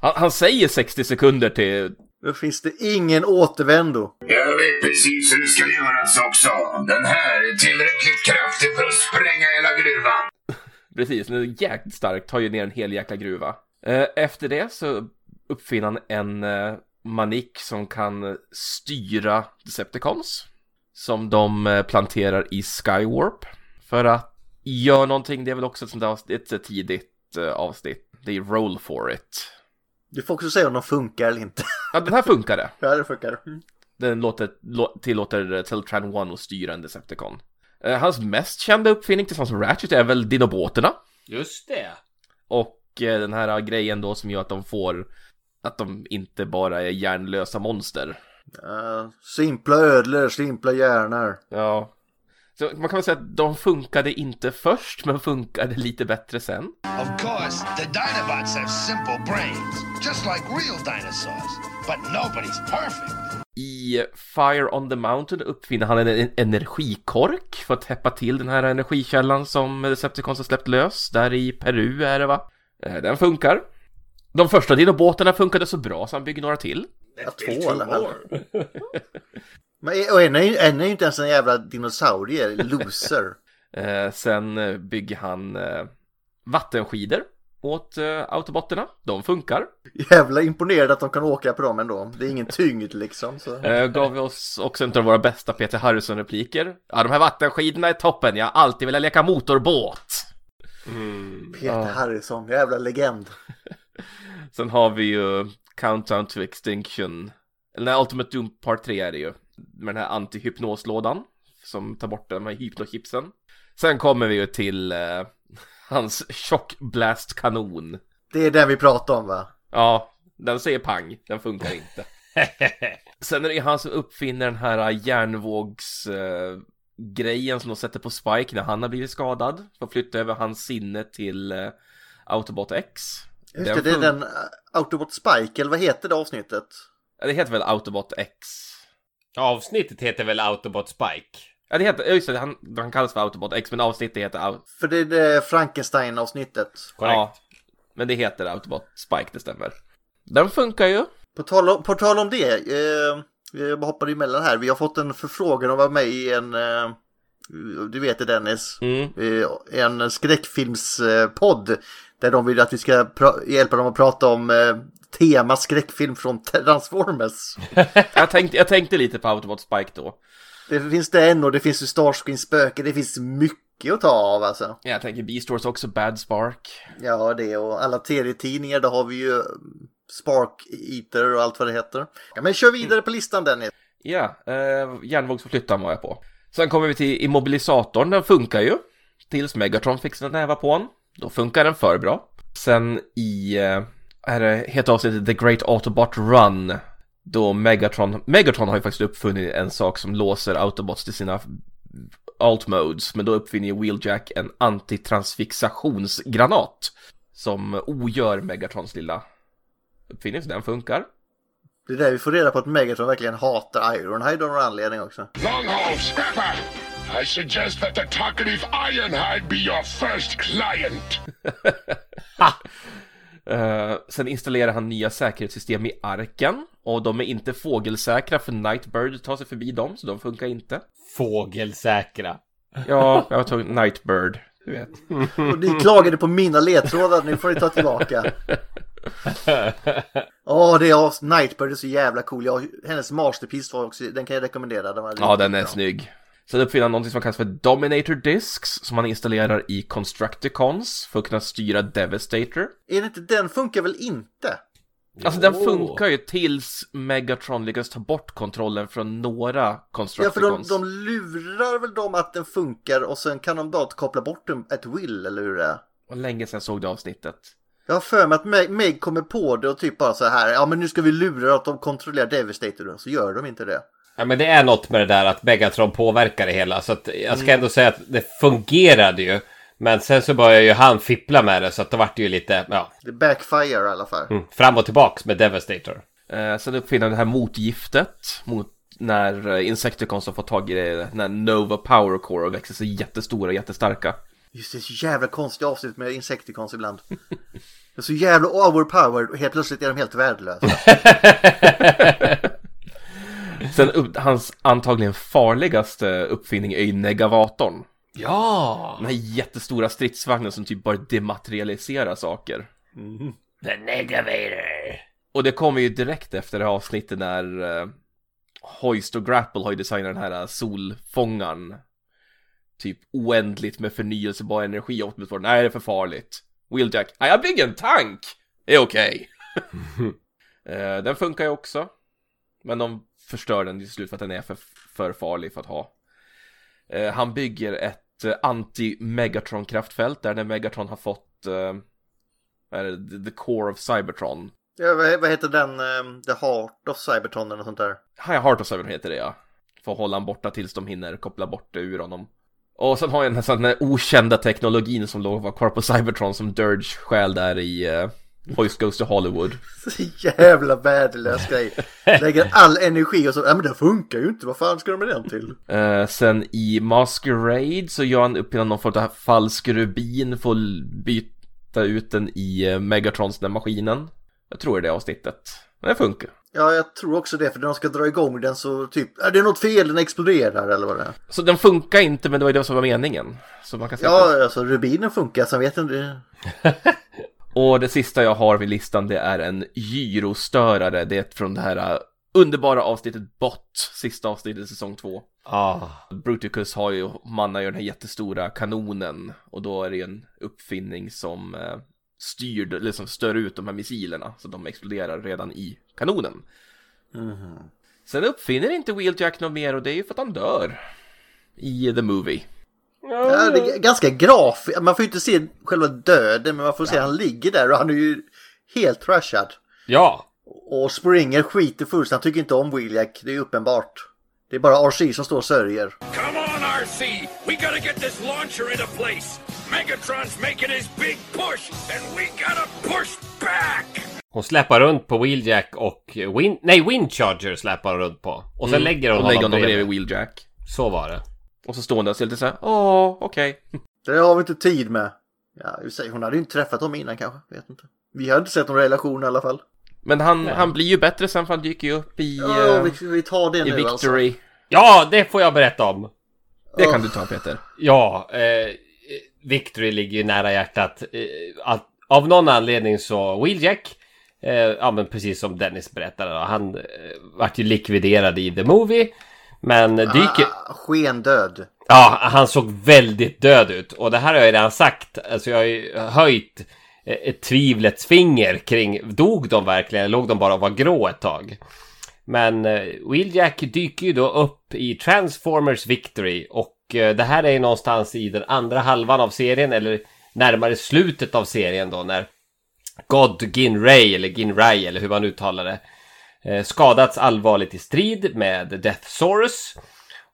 Han, han säger 60 sekunder till... Då finns det ingen återvändo. Jag vet precis hur det ska göras också. Den här är tillräckligt kraftig för att spränga hela gruvan. Precis, den är jäkligt stark, tar ju ner en hel jäkla gruva. Eh, Efter det så uppfinner han en eh, manik som kan styra Decepticons. Som de eh, planterar i Skywarp. För att göra någonting, det är väl också ett sånt där avsnitt, ett tidigt eh, avsnitt. Det är Roll for it. Du får också säga om de funkar eller inte. Ja, den här funkar det. ja, det funkar. Mm. Den låter, lå, tillåter eh, Teltran One att styra en Decepticon. Eh, Hans mest kända uppfinning tillsammans med Ratchet är väl Dinobåterna. Just det. Och eh, den här grejen då som gör att de får att de inte bara är hjärnlösa monster. Uh, simpla ödlor, simpla hjärnor. Ja. Så man kan väl säga att de funkade inte först, men funkade lite bättre sen. Of course, the Dinobots have simple brains, just like real dinosaurs. But nobody's perfect. I Fire on the Mountain uppfinner han en en energikork för att täppa till den här energikällan som Decepticons har släppt lös. Där i Peru är det va? Eh, Den funkar. De första dinobåtarna funkade så bra så han bygger några till. Ja, två eller? Men och en är, ju, en är ju inte ens en jävla dinosaurie, loser. Eh, sen eh, bygger han eh, vattenskidor åt eh, autobotterna. De funkar. Jävla imponerad att de kan åka på dem ändå. Det är ingen tyngd liksom. Så. Eh, gav oss också en av våra bästa Peter Harrison-repliker. Ja, de här vattenskidorna är toppen. Jag har alltid velat leka motorbåt. Peter Harrison, jävla legend. Sen har vi ju Countdown to Extinction. Eller nej, Ultimate Doom Part 3 är det ju. Med den här antihypnoslådan. Som tar bort de här hypnochipsen. Sen kommer vi ju till eh, hans tjockblastkanon. Det är den vi pratar om va? Ja, den säger pang. Den funkar inte. Sen är det ju han som uppfinner den här järnvågs eh, grejen som de sätter på Spike när han har blivit skadad. För att flytta över hans sinne till eh, Autobot X. Just Den det, det är den uh, Autobot Spike, eller vad heter det avsnittet? Ja, Det heter väl Autobot X? Avsnittet heter väl Autobot Spike? Ja, det heter, just det, han, han kallas för Autobot X, men avsnittet heter För det är det Frankenstein-avsnittet. Korrekt. Ja, men det heter Autobot Spike, det stämmer. Den funkar ju. På tal om, på tal om det, eh, jag bara hoppade emellan här. Vi har fått en förfrågan att vara med i en, eh, du vet det Dennis, Mm. eh, en skräckfilmspodd. Där de vill att vi ska hjälpa dem att prata om eh, tema skräckfilm från Transformers. Jag tänkte, jag tänkte lite på Autobot Spike då. Det finns den och det finns ju Starscreen spöke. Det finns mycket att ta av alltså. Jag tänker Beast Wars också, Bad Spark. Ja, det och alla serietidningar, där har vi ju mm, Spark Eater och allt vad det heter. Ja, men kör vidare på listan Dennis. Ja, eh, järnvågsförflyttaren var jag på. Sen kommer vi till immobilisatorn, den funkar ju. Tills Megatron fixar en näva på den. Då funkar den för bra. Sen i, eh, är det, heter avsnittet The Great Autobot Run. Då Megatron, Megatron har ju faktiskt uppfunnit en sak som låser Autobots till sina alt modes. Men då uppfinner ju Wheeljack en antitransfixationsgranat. Som ogör Megatrons lilla uppfinning, så den funkar. Det är där vi får reda på att Megatron verkligen hatar Ironhide av någon anledning också. Longhorn Scrapper! I suggest that the talkative Ironhide be your first client. Eh, sen installerar han nya säkerhetssystem i arken och de är inte fågelsäkra för Nightbird tar sig förbi dem så de funkar inte. Fågelsäkra. Ja, jag tog Nightbird, du vet. Och ni klagade på mina ledtrådar, nu får ni ta tillbaka. Åh, det är Nightbird är så jävla cool. Jag, hennes masterpiece var också, den kan jag rekommendera. Den var Ja, den är bra. snygg. Sen uppfinner han något som kallas för Dominator Discs som man installerar i Constructicons för att kunna styra Devastator. Är det inte, den funkar väl inte? Alltså den Jo. funkar ju tills Megatron lyckas ta bort kontrollen från några Ja, för de, Constructicons. de lurar väl dem att den funkar och sen kan de bara koppla bort den ett will, eller hur det är? Och länge sedan jag såg det avsnittet. Jag har för mig att Meg, Meg kommer på det och typ bara så här, ja men nu ska vi lura att de kontrollerar Devastator, så gör de inte det. Ja men det är något med det där att Megatron påverkar det hela. Så att jag ska ändå säga att det fungerade ju. Men sen så började ju han fippla med det så att det vart ju lite, ja, Det backfire i alla fall. mm, fram och tillbaks med Devastator. Eh, sen uppfinner han det här motgiftet mot när eh, Insecticons har fått tag i det, när Nova Power Core och växer sig jättestora och jättestarka. Just det, så jävla konstiga avsnitt med Insecticons ibland. Det är så jävla overpowered och helt plötsligt är de helt värdelösa. Sen upp, hans antagligen farligaste uppfinning är ju Negavatorn. Ja! Den här jättestora stridsvagnen som typ bara dematerialiserar saker. The Negavator! Och det kommer ju direkt efter det här avsnittet när uh, Hoist och Grapple har ju designat den här eh, solfångaren. Typ oändligt med förnyelsebar energi. Och Optimus nej det är för farligt. Wheeljack, nej jag bygger en tank! Det är okej. Eh, den funkar ju också. Men de förstör den till slut för att den är för, för farlig för att ha. Eh, han bygger ett eh, anti-Megatron-kraftfält där när Megatron har fått eh, the, core of Cybertron. Ja, vad, vad heter den? ehm, The Heart of Cybertron eller något sånt där? High Heart of Cybertron heter det ja. Att hålla han borta tills de hinner koppla bort det ur honom. Och sen har jag den här, den här okända teknologin som låg var kvar på Cybertron som Dirge stjäl där i uh, Hoist Goes to Hollywood. Så jävla värdelös grej. Lägger all energi och så, ja men det funkar ju inte, vad fan ska de med den till? Eh, sen i Masquerade så gör han upp någon form av falsk rubin för att byta ut den i uh, Megatrons den maskinen. Jag tror det är avsnittet. Men det funkar. Ja, jag tror också det, för när de ska dra igång den så typ, är det något fel, den exploderar eller vad det är? Så den funkar inte men det var ju det som var meningen. Så man kan säga Ja, alltså rubinen funkar, sen vet inte. Och det sista jag har vid listan det är en gyrostörare. Det är från det här uh, underbara avsnittet Bot, sista avsnittet i säsong 2. Ah. Bruticus har ju, mannar ju den här jättestora kanonen och då är det ju en uppfinning som eh, styr, liksom stör ut de här missilerna så de exploderar redan i kanonen. Sen uppfinner inte Wheeljack något mer och det är ju för att han dör. I The Movie. Ja, det är ganska grafiskt, man får ju inte se själva döden, men man får se han ligger där och han är ju helt trashad. Ja! Och Springer skiter fullständigt, han tycker inte om Wheeljack, det är uppenbart. Det är bara RC som står och sörjer. Come on, RC! We gotta get this launcher into place! Megatron's making his big push, and we gotta push back! Hon släpar runt på Wheeljack och Win... Nej, Windcharger släpar hon runt på. Och sen lägger hon och lägger honom bredvid. bredvid Wheeljack. Så var det. Och så står hon där och ser lite såhär, åh, okej. Det har vi inte tid med. Ja, i sig, hon hade ju inte träffat dem innan kanske, vet inte. Vi har inte sett någon relation i alla fall. Men han, han blir ju bättre sen för han dyker ju upp i, Ja, eh, vi, vi tar det i nu alltså. Victory. Ja, det får jag berätta om! Det kan du ta Peter. Ja, eh, Victory ligger ju nära hjärtat. Eh, att, av någon anledning så Wheeljack, eh, ja men precis som Dennis berättade då, han eh, vart ju likviderad i The Movie. Men dyker... Ah, skendöd. Ja, han såg väldigt död ut. Och det här har jag redan sagt. Alltså jag har ju höjt eh, ett tvivlets finger kring, dog de verkligen? Låg de bara och var grå ett tag? Men eh, Wheeljack dyker ju då upp i Transformers Victory. Och eh, det här är ju någonstans i den andra halvan av serien. Eller närmare slutet av serien då när God Ginray, eller Ginray, eller hur man uttalar det. Eh, skadats allvarligt i strid med Death Source.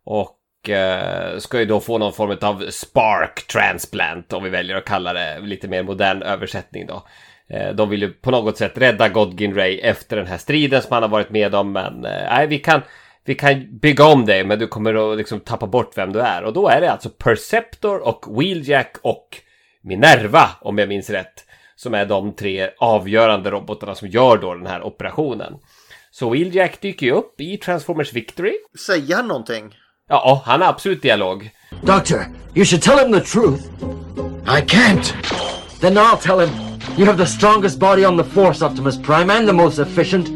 Och eh, ska ju då få någon form av spark transplant om vi väljer att kalla det lite mer modern översättning då. Eh, de vill ju på något sätt rädda Godgin Ray efter den här striden som han har varit med om men nej vi kan vi kan bygga om dig men du kommer att liksom tappa bort vem du är och då är det alltså Perceptor och Wheeljack och Minerva om jag minns rätt Som är de tre avgörande robotarna som gör då den här operationen. Så Wheeljack dyker ju upp i Transformers Victory. Säger han någonting? Ja, han har absolut dialog. Doctor, you should tell him the truth. I can't. Then I'll tell him. You have the strongest body on the force, Optimus Prime, and the most efficient.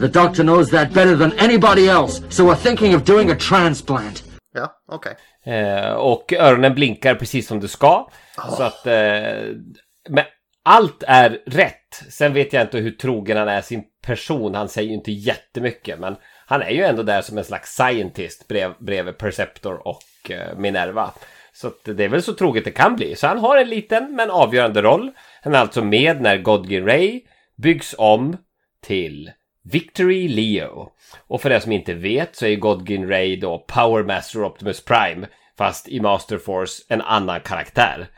The doctor knows that better than anybody else, so we're thinking of doing a transplant. Ja, okej. Eh, och öronen blinkar precis som det ska. Så att... Eh, men allt är rätt. Sen vet jag inte hur trogen han är sin person. Han säger ju inte jättemycket. Men han är ju ändå där som en slags scientist brev, bredvid Perceptor och eh, Minerva. Så att det är väl så troget det kan bli. Så han har en liten men avgörande roll. Han är alltså med när Godgin Ray byggs om till Victory Leo. Och för er som inte vet så är Godgin Ray då Power Master Optimus Prime. Fast i Master Force en annan karaktär.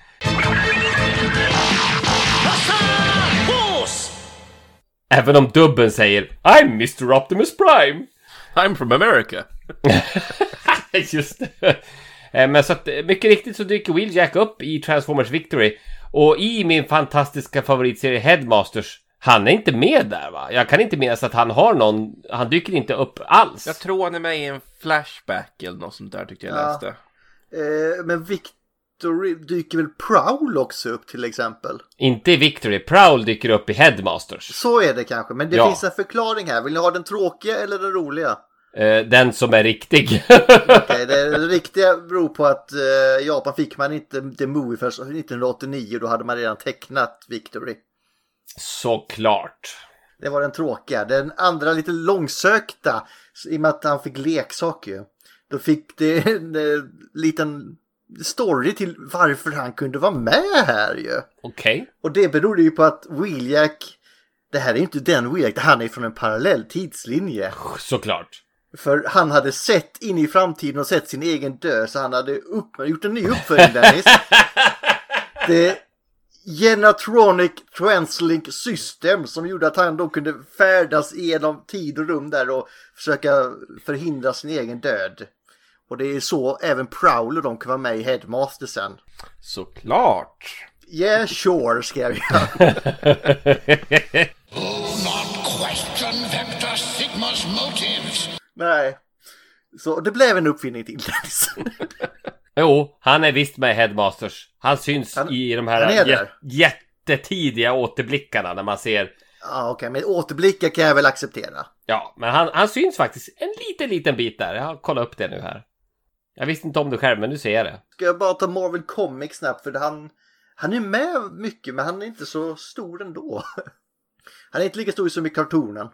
Även om dubben säger I'm Mr Optimus Prime. I'm from America. Just det. Eh, Men så att eh, mycket riktigt så dyker Wheeljack upp i Transformers Victory. Och i min fantastiska favoritserie Headmasters, han är inte med där va? Jag kan inte minnas att han har någon, han dyker inte upp alls. Jag tror han är med i en flashback eller något sånt där tyckte jag Ja. läste. Eh, men Victory dyker väl Prowl också upp till exempel? Inte i Victory, Prowl dyker upp i Headmasters. Så är det kanske, men det Ja. finns en förklaring här. Vill ni ha den tråkiga eller den roliga? Eh, den som är riktig. Okej, det, riktiga beror på att eh, Japan fick man inte The Movie först 1989 då hade man redan tecknat Victory. Såklart. Det var den tråkiga. Den andra lite långsökta, i och med att han fick leksak ju. Då fick det en eh, liten story till varför han kunde vara med här ju. Okej. Och det berodde ju på att Wheeljack, det här är ju inte den Wheeljack, han är från en parallell tidslinje. Såklart. För han hade sett in i framtiden och sett sin egen död så han hade upp, gjort en ny uppföljning Dennis. Det Genatronic Translink System som gjorde att han då kunde färdas genom tid och rum där och försöka förhindra sin egen död. Och det är så även Prowl och de kan vara med i Headmaster sen. Såklart! Yeah, sure, skrev jag. Not question Vector Sigma's motives. Nej. Så det blev en uppfinning till. Jo, han är visst med i Headmasters. Han syns Han- i de här jä- jättetidiga återblickarna när man ser Ja, okej, men återblickar kan jag väl acceptera. Ja, men han, han syns faktiskt en liten, liten bit där. Jag har kollat upp det nu här. Jag visste inte om det själv, men nu ser jag det. Ska jag bara ta Marvel Comics snabbt för han, han är med mycket men han är inte så stor ändå. Han är inte lika stor som i kartonen.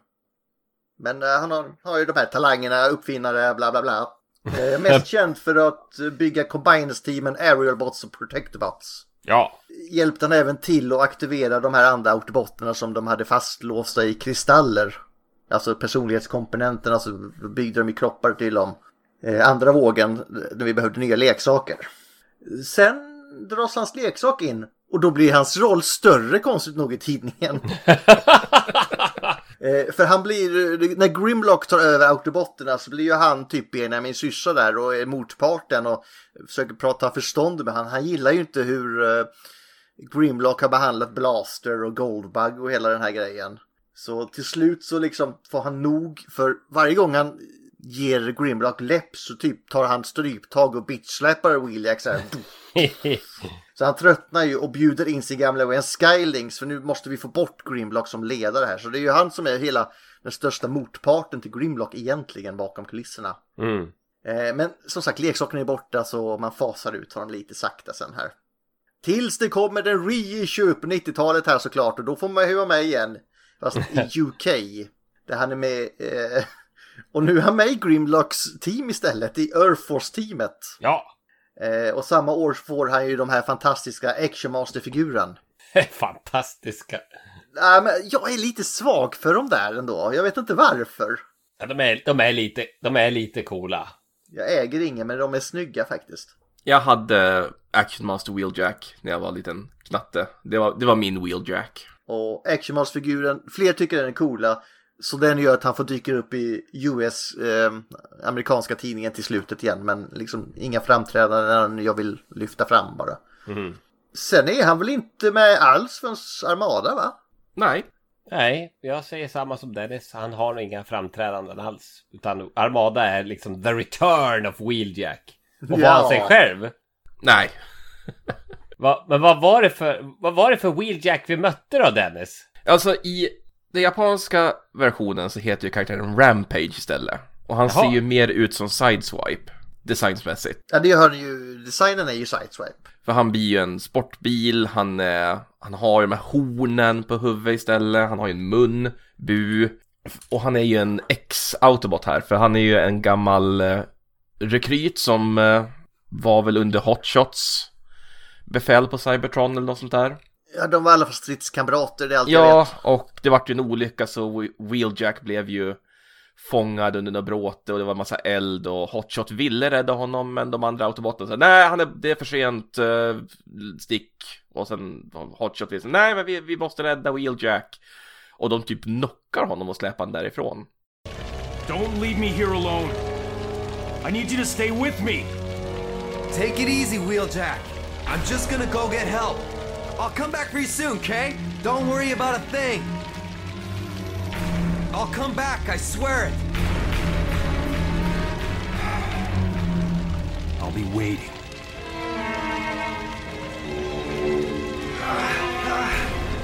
Men eh, han har, har ju de här talangerna, uppfinnare, bla bla bla. Eh, mest känd för att bygga Combiners-teamen Aerial Bots och Protectobots. Ja. Hjälpte han även till att aktivera de här andra autobotterna som de hade fastlåsta i kristaller. Alltså personlighetskomponenterna så byggde de i kroppar till dem. Eh, andra vågen när vi behövde nya leksaker. Sen dras hans leksak in och då blir hans roll större konstigt nog i tidningen. Eh, för han blir, när Grimlock tar över autobotterna så blir ju han typ Benjamin Syrsa där och är motparten och försöker prata förstånd med han. Han gillar ju inte hur eh, Grimlock har behandlat Blaster och Goldbug och hela den här grejen. Så till slut så liksom får han nog för varje gång han ger Grimlock läpp så typ tar han stryptag och bitchsläpar Wheeljack så här. Så han tröttnar ju och bjuder in sin gamla vän Skylings för nu måste vi få bort Grimlock som ledare här. Så det är ju han som är hela den största motparten till Grimlock egentligen bakom kulisserna. Mm. Eh, men som sagt, leksakerna är borta så man fasar ut honom lite sakta sen här. Tills det kommer den reissue på 90-talet här såklart och då får man ju vara med igen. Fast i UK. Där han är med. Eh, och nu är han med i Grimlocks team istället, i Earth Force-teamet. Ja. Eh, och samma år får han ju de här fantastiska Action Master-figuren. Fantastiska. Nej, men jag är lite svag för dem där ändå. Jag vet inte varför. Ja, de, är, de, är lite, de är lite coola. Jag äger ingen, men de är snygga faktiskt. Jag hade Action Master Wheeljack när jag var liten knatte. Det var, det var min Wheeljack. Och Action Master-figuren, fler tycker den är coola. Så den gör att han får dyka upp i US, eh, amerikanska tidningen till slutet igen. Men liksom inga framträdanden jag vill lyfta fram bara. Mm. Sen är han väl inte med alls för Armada va? Nej. Nej, jag säger samma som Dennis. Han har nog inga framträdanden alls. Utan Armada är liksom the return of Wheeljack. Och var Ja. han sig själv? Nej. Va, men vad var, det för, vad var det för Wheeljack vi mötte då Dennis? Alltså i den japanska versionen så heter ju karaktären Rampage istället. Och han Jaha. ser ju mer ut som Sideswipe, designsmässigt. Ja, det hör ju. Designen är ju sideswipe. För han blir ju en sportbil, han, eh, han har ju de här hornen på huvudet istället, han har ju en mun, bu. Och han är ju en ex-autobot här, för han är ju en gammal eh, rekryt som eh, var väl under Hotshots befäl på Cybertron eller något sånt där. Ja, de var i alla fall stridskamrater, det är allt jag Ja, vet. och det vart ju en olycka så Whe- Wheeljack blev ju fångad under något bråte och det var en massa eld och Hotshot ville rädda honom men de andra autobotten sa nej, han är, det är för sent, uh, stick. Och sen Hotshot ville säga nej, men vi, vi måste rädda Wheeljack. Och de typ knockar honom och släpar han därifrån. Don't leave me here alone. I need you to stay with me. Take it easy, Wheeljack. I'm just gonna go get help. I'll come back for you soon, Kay? Don't worry about a thing. I'll come back, I swear it. I'll be waiting.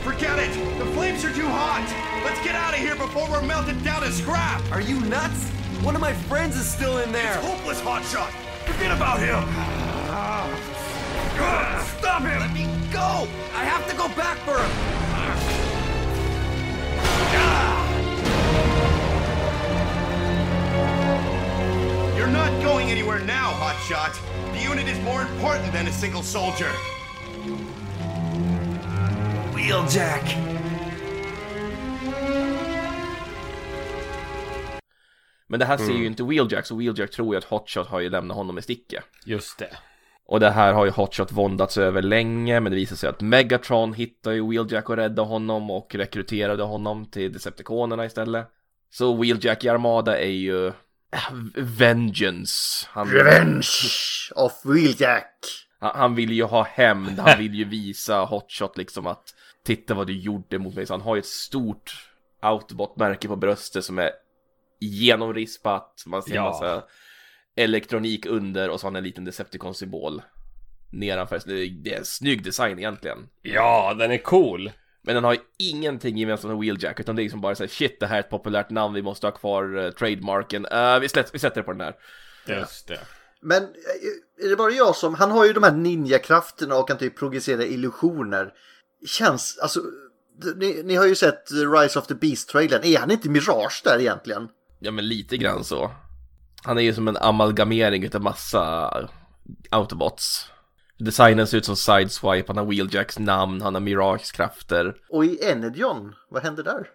Forget it! The flames are too hot! Let's get out of here before we're melted down to scrap! Are you nuts? One of my friends is still in there. It's hopeless, Hotshot! Forget about him! Stop him! Let me go! I have to go back for him. You're not going anywhere now, Hotshot! The unit is more important than a single soldier! Wheeljack. Men det här ser ju mm. inte Wheeljack, så Wheeljack tror ju att Hotshot har ju lämnat honom i sticket. Just det. Och det här har ju Hotshot våndats över länge, men det visar sig att Megatron hittar ju Wheeljack och räddade honom och rekryterade honom till Decepticonerna istället. Så Wheeljack i Armada är ju äh, Vengeance. Han, Revenge of Wheeljack. han, han vill ju ha hämnd, han vill ju visa Hotshot liksom att titta vad du gjorde mot mig. Så han har ju ett stort Autobot-märke på bröstet som är genomrispat. Man ser Ja. massa elektronik under och så har han en liten Decepticon-symbol nedanför. Det är en snygg design egentligen. Ja, den är cool. Men den har ju ingenting gemensamt med Wheeljack, utan det är liksom bara såhär shit, det här är ett populärt namn, vi måste ha kvar uh, trademarken. Uh, vi, slätt, vi sätter det på den här. Just det. Men eh, är det bara jag som, han har ju de här ninjakrafterna och kan typ projicera illusioner. Känns, alltså, ni, ni har ju sett Rise of the Beast-trailern, är han inte Mirage där egentligen? Ja, men lite grann så. Han är ju som en amalgamering utav massa Autobots. Designen ser ut som Sideswipe, han har Wheeljacks namn, han har Mirage krafter. Och i Energon, vad hände där?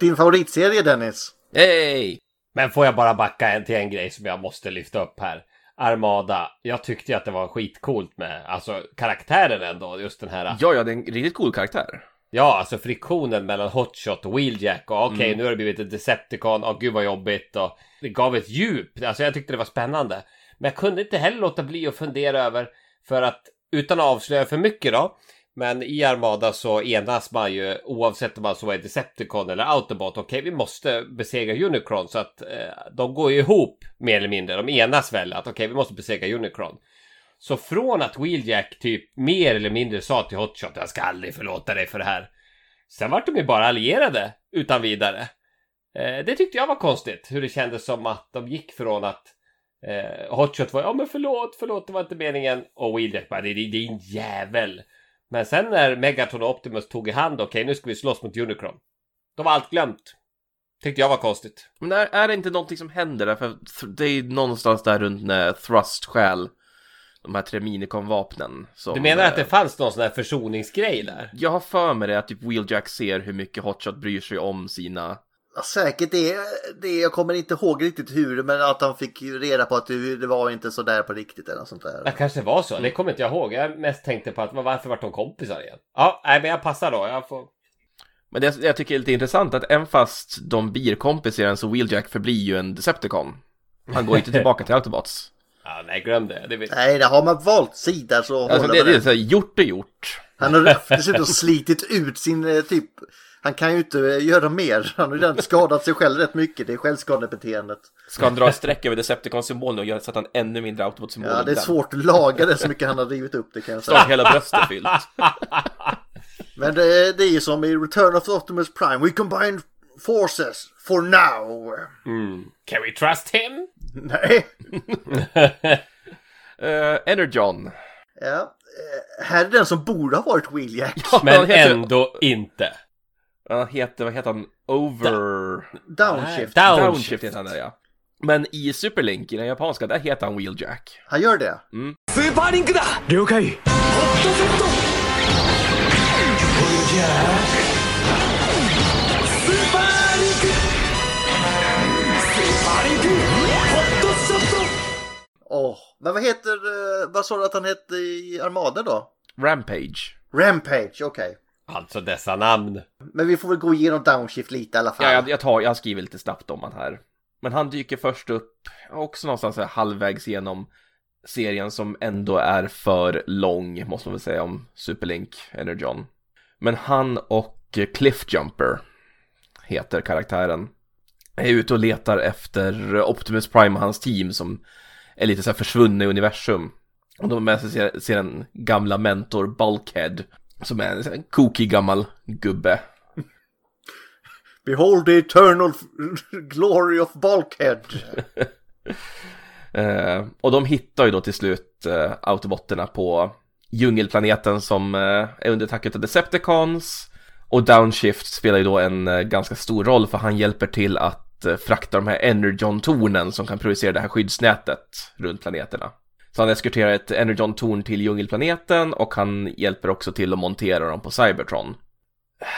Din favoritserie Dennis? Hey! Men får jag bara backa en till en grej som jag måste lyfta upp här. Armada. Jag tyckte ju att det var skitcoolt med, alltså karaktären ändå, just den här. Ja, ja, det är en riktigt cool karaktär. Ja, alltså friktionen mellan Hotshot och Wheeljack och okej, Mm. nu har det blivit ett Decepticon, åh gud vad jobbigt och det gav ett djup. Alltså jag tyckte det var spännande. Men jag kunde inte heller låta bli att fundera över, för att utan att avslöja för mycket då, men i Armada så enas man ju oavsett om man så är Decepticon eller Autobot. Okej, vi måste besegra Unicron så att eh, de går ju ihop mer eller mindre. De enas väl att okej, vi måste besegra Unicron. Så från att Wheeljack typ mer eller mindre sa till Hotshot jag ska aldrig förlåta dig för det här. Sen vart de ju bara allierade utan vidare. Eh, det tyckte jag var konstigt. Hur det kändes som att de gick från att eh, Hotshot var ja men förlåt, förlåt det var inte meningen. Och Wheeljack bara det är din jävel. Men sen när Megatron och Optimus tog i hand, okej nu ska vi slåss mot Unicron. Då var allt glömt. Tyckte jag var konstigt. Men är, är det inte någonting som händer där? För det är någonstans där runt när Thrust stjäl de här tre Minicon-vapnen. som, Du menar att det fanns någon sån här försoningsgrej där? Jag har för mig det att typ Wheeljack ser hur mycket Hotshot bryr sig om sina... Ja, säkert det, det, jag kommer inte ihåg riktigt hur, men att han fick ju reda på att det, det var inte så där på riktigt eller något sånt där. Det kanske var så, det kommer inte jag ihåg. Jag mest tänkte på att varför vart de kompisar igen? Ja, nej men jag passar då. Jag får... Men det jag tycker är lite intressant att även fast de blir kompisar så Wheeljack förblir ju en Decepticon. Han går inte tillbaka till Autobots. Ja, nej, glöm det. det vet... Nej, där har man valt sida så Alltså håller det, man det är det. så här, gjort och gjort. Han har dessutom slitit ut sin eh, typ... Han kan ju inte eh, göra mer. Han har ju redan skadat sig själv rätt mycket. Det är självskadebeteendet. Ska han dra ett streck över Decepticon-symbolen och göra så att han ännu mindre Autobot-symbol Ja, det är den? svårt att laga det så mycket han har rivit upp det kan jag Snart säga. hela bröstet fyllt. Men det, det är ju som i Return of Optimus Prime. We combine forces for now. Mm. Can we trust him? Nej. Eh, uh, Energon. Ja, eh, här är den som borde ha varit Wheeljack. Ja, men ändå inte. Han heter, vad heter han? Over... Downshift. Downshift, Downshift heter han där ja. Men i Superlink, i den japanska, där heter han Wheeljack. Han gör det? Mm. Superlink da! Ryokai! Wheeljack! Men vad heter, eh, vad sa du att han hette i Armada då? Rampage. Rampage, okej. Alltså dessa namn. Men vi får väl gå igenom Downshift lite i alla fall. Ja, jag, jag, tar, jag skriver lite snabbt om han här. Men han dyker först upp, också någonstans här halvvägs genom serien som ändå är för lång, måste man väl säga, om Superlink Energon. Men han och Cliffjumper heter karaktären. Är ute och letar efter Optimus Prime och hans team som är lite så här försvunna i universum. Och de har med sig en gamla mentor Bulkhead som är en kokig gammal gubbe. Behold the eternal glory of Bulkhead. Eh, och de hittar ju då till slut eh, autobotterna på djungelplaneten som eh, är under attack av Decepticons. Och Downshift spelar ju då en eh, ganska stor roll för han hjälper till att Eh, frakta de här Energon-tornen som kan projicera det här skyddsnätet runt planeterna. Så han eskorterar ett Energon-torn till djungelplaneten och han hjälper också till att montera dem på Cybertron.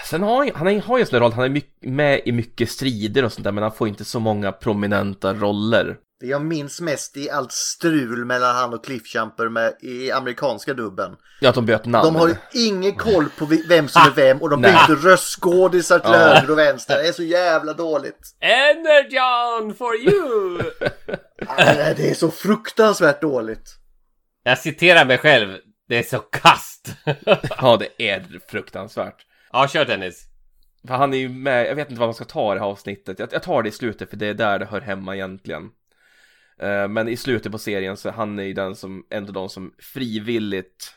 Sen har han, han har ju en sån där roll, han är med i mycket strider och sånt där men han får inte så många prominenta roller. Det jag minns mest i allt strul mellan han och Cliffjumper med, i amerikanska dubben. Ja, att de bytte namn. De har ju ingen koll på vem som är vem och de byter röstskådisar till höger och vänster. Det är så jävla dåligt. Energon for you! Det är så fruktansvärt dåligt. Jag citerar mig själv. Det är så kast. Ja, det är fruktansvärt. ja, kör Dennis. För han är ju med, jag vet inte vad man ska ta i det här avsnittet. Jag, jag tar det i slutet för det är där det hör hemma egentligen. Eh, Men i slutet på serien så han är ju den som, ändå de som frivilligt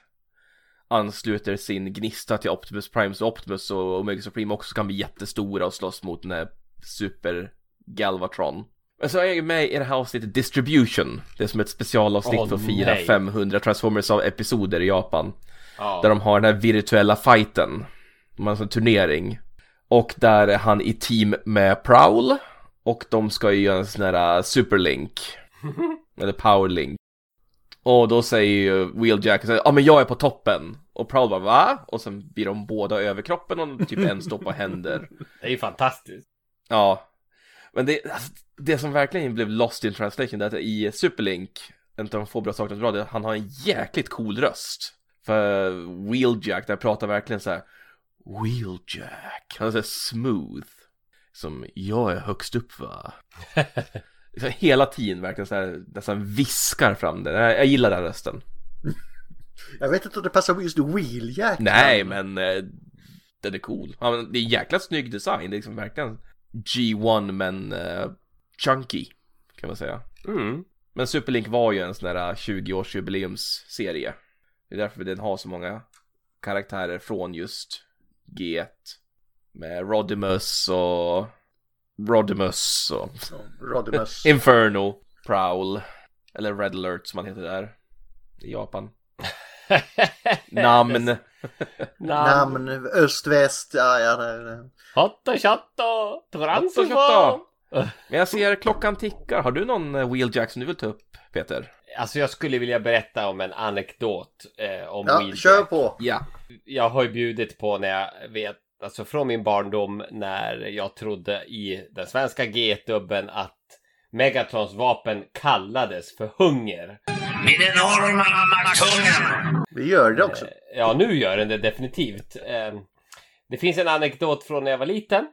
ansluter sin gnista till Optimus Prime så Optimus och Omega Supreme också kan bli jättestora och slåss mot den här Super Galvatron. Men så är jag med i det här avsnittet Distribution. Det är som ett specialavsnitt Åh, för att fira nej. 500 Transformers av episoder i Japan. Ja. Där de har den här virtuella fighten. De har en sån turnering. Och där är han i team med Prowl. Och de ska ju göra en sån här uh, superlink. Eller powerlink. Och då säger ju Wheeljack, ja ah, men jag är på toppen. Och Prowl bara va? Och sen blir de båda över kroppen och typ en står på händer. Det är ju fantastiskt. Ja. Men det, alltså, det som verkligen blev lost in translation, det är att i Superlink, en av de få bra sakerna bra, det är att han har en jäkligt cool röst. För Wheeljack, där pratar verkligen så här Wheeljack, han är så smooth. Som, jag är högst upp va? hela tiden verkligen så här, nästan viskar fram det. Jag, jag gillar den rösten. Jag vet inte om det passar just Wheeljack. Nej, men eh, den är cool. Ja, men det är en jäkla snygg design. Det är liksom verkligen G1 men eh, chunky kan man säga. Mm. Men Superlink var ju en sån där 20-årsjubileumsserie. Det är därför den har så många karaktärer från just G1. Med Rodimus och Rodimus och Rodimus. Inferno, Prowl. Eller Red Alert som han heter där. I Japan. Namn. Namn, öst, väst, ja, ja. nej, nej. Shotto, transform. Shotto. Men jag ser klockan tickar. Har du någon eh, Wheeljack som du vill ta upp, Peter? Alltså jag skulle vilja berätta om en anekdot eh, om Ja, Wheeljack. kör på. Ja. Jag har ju bjudit på när jag vet, alltså från min barndom när jag trodde i den svenska G1-dubben att Megatrons vapen kallades för hunger. Min enorma makthunger. Vi gör det också. Ja, nu gör den det definitivt. Eh, Det finns en anekdot från när jag var liten.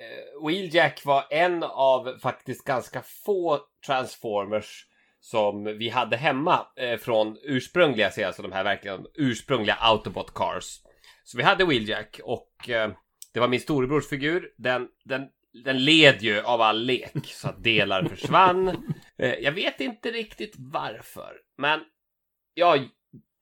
Eh, Wheeljack var en av faktiskt ganska få Transformers som vi hade hemma eh, från ursprungliga serier, alltså de här verkligen ursprungliga Autobot Cars. Så vi hade Wheeljack och eh, det var min storebrors figur. Den, den, den led ju av all lek så att delar försvann. Eh, jag vet inte riktigt varför, men jag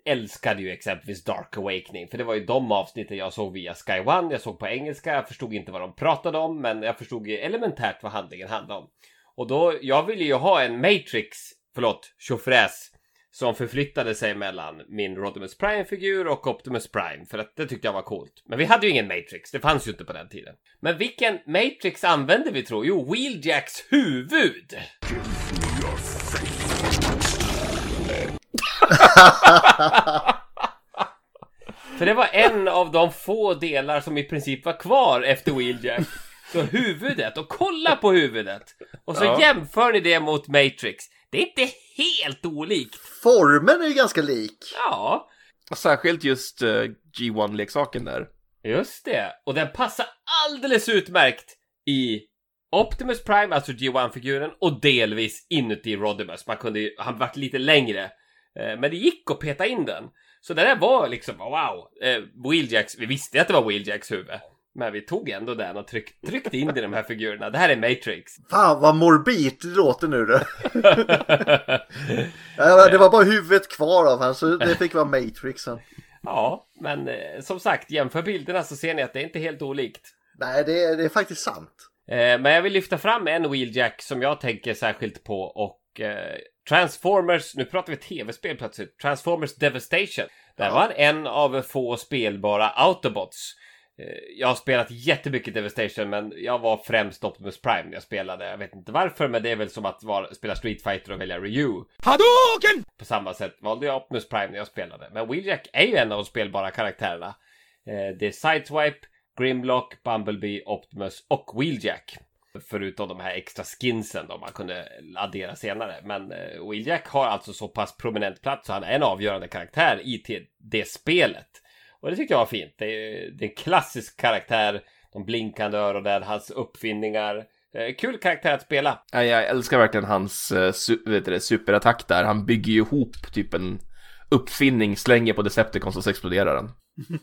älskade ju exempelvis Dark Awakening, för det var ju de avsnitten jag såg via Sky One. Jag såg på engelska, jag förstod inte vad de pratade om, men jag förstod ju elementärt vad handlingen handlade om. Och då, jag ville ju ha en Matrix, förlåt, tjofräs, som förflyttade sig mellan min Rodimus Prime-figur och Optimus Prime, för att det tyckte jag var coolt. Men vi hade ju ingen Matrix, det fanns ju inte på den tiden. Men vilken Matrix använde vi tror? Jo, Wheeljacks huvud! För det var en av de få delar som i princip var kvar efter Wheeljack. Så huvudet, och kolla på huvudet! Och så Ja. jämför ni det mot Matrix. Det är inte helt olikt. Formen är ju ganska lik. Ja. Särskilt just eh, G1-leksaken där. Just det. Och den passar alldeles utmärkt i Optimus Prime, alltså G1-figuren, och delvis inuti Rodimus. Man kunde ju, han vart lite längre. Eh, Men det gick att peta in den. Så det där var liksom, wow. Eh, Wheeljacks, vi visste att det var Wheeljacks huvud. Men vi tog ändå den och tryck, tryckte in det i de här figurerna. Det här är Matrix. Fan vad morbid det låter nu det. ja, det var bara huvudet kvar av han så det fick vara Matrixen. Ja, men eh, som sagt, jämför bilderna så ser ni att det är inte helt olikt. Nej, det är, det är faktiskt sant. Eh, men jag vill lyfta fram en Wheeljack som jag tänker särskilt på och eh, Transformers, nu pratar vi tv-spel plötsligt, Transformers Devastation. Där var han en av få spelbara Autobots. Eh, Jag har spelat jättemycket Devastation men jag var främst Optimus Prime när jag spelade. Jag vet inte varför men det är väl som att vara, spela Street Fighter och välja Ryu. Hadouken! På samma sätt valde jag Optimus Prime när jag spelade. Men Wheeljack är ju en av de spelbara karaktärerna. Eh, Det är Sideswipe, Grimlock, Bumblebee, Optimus och Wheeljack. Förutom de här extra skinsen då man kunde addera senare. Men eh, Wheeljack har alltså så pass prominent plats så han är en avgörande karaktär i det spelet. Och det tyckte jag var fint. Det är, det är en klassisk karaktär. De blinkande öronen, hans uppfinningar. Eh, Kul karaktär att spela. Ja, Jag älskar verkligen hans eh, vet du, det, superattack där. Han bygger ju ihop typ en uppfinning, slänger på Decepticons och så exploderar den.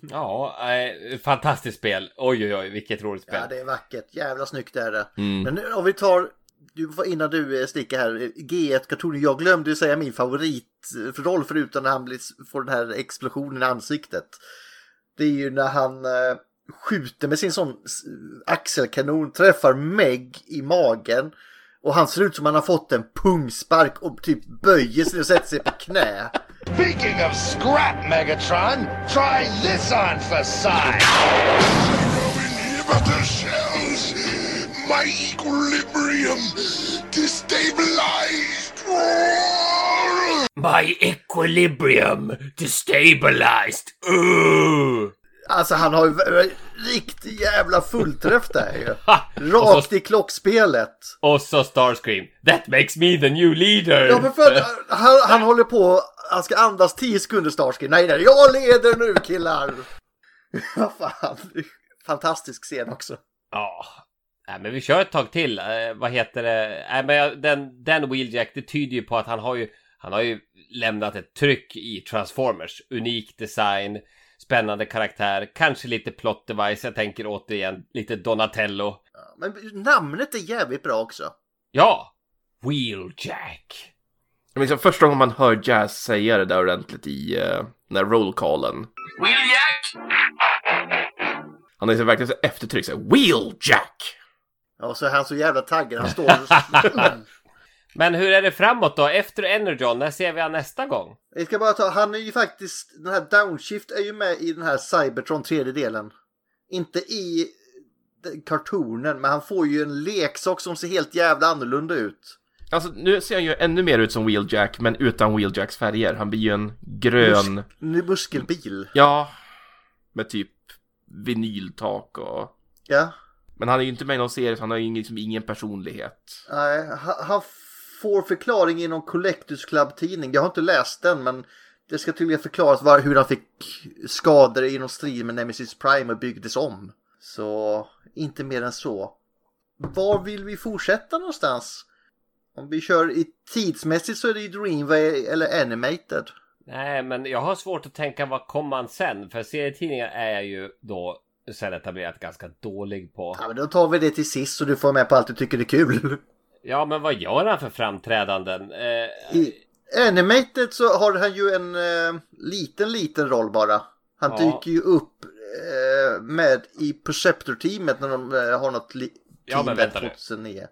Ja, eh, fantastiskt spel. Oj, oj, oj, vilket roligt spel. Ja, det är vackert. Jävla snyggt är det. Mm. Men nu, om vi tar, du, innan du eh, sticker här, eh, G1 kartonen. Jag glömde ju säga min favoritroll förutom när han blir, får den här explosionen i ansiktet. Det är ju när han eh, skjuter med sin sån axelkanon, träffar Meg i magen. Och han ser ut som han har fått en pungspark och typ böjer sig och sätter sig på knä. Speaking of scrap, Megatron, try this on for size. My equilibrium destabilized! My equilibrium destabilized. Uh. Alltså han har ju riktig jävla fullträff där ju. Rakt så- i klockspelet. Och så Starscream. That makes me the new leader. Ja men för att han, han håller på, han ska andas 10 sekunder Starsky. Nej nej, jag leder nu killar! Vad fan, fantastisk scen också. Ja. Nej, men vi kör ett tag till. Eh, vad heter det? Nej, men den, den Wheeljack, det tyder ju på att han har ju, han har ju lämnat ett tryck i Transformers. Unik design, spännande karaktär, kanske lite plot device. Jag tänker återigen lite Donatello. Men namnet är jävligt bra också. Ja! Wheeljack. Men liksom första gången man hör Jazz säga det där ordentligt i uh, den här rollcallen. Wheeljack! Han är så verkligen så eftertryck så här, Wheeljack! Ja, så är han så jävla taggad. Han står och... Men hur är det framåt då? Efter Energon, när ser vi han nästa gång? Vi ska bara ta, han är ju faktiskt, den här Downshift är ju med i den här Cybertron tredje delen. Inte i kartonen, men han får ju en leksak som ser helt jävla annorlunda ut. Alltså nu ser han ju ännu mer ut som Wheeljack, men utan Wheeljacks färger. Han blir ju en grön... Mus- en muskelbil. Ja, med typ vinyltak och... Ja. Men han är ju inte med i någon serie, så han har ju liksom ingen personlighet. Nej, ha- han får förklaring i någon Collectors Club-tidning. Jag har inte läst den, men det ska tydligen förklaras var, hur han fick skador i någon strid med Nemesis Prime och byggdes om. Så inte mer än så. Var vill vi fortsätta någonstans? Om vi kör i tidsmässigt så är det ju Dreamway eller Animated. Nej, men jag har svårt att tänka vad kom man sen? För serietidningar är jag ju då sen etablerat ganska dålig på. Ja, men då tar vi det till sist så du får med på allt du tycker är kul. Ja, men vad gör han för framträdanden? Eh, I Animated så har han ju en eh, liten, liten roll bara. Han Ja. dyker ju upp eh, med i Perceptor-teamet när de eh, har något Ja, team men där vänta nu. 2009.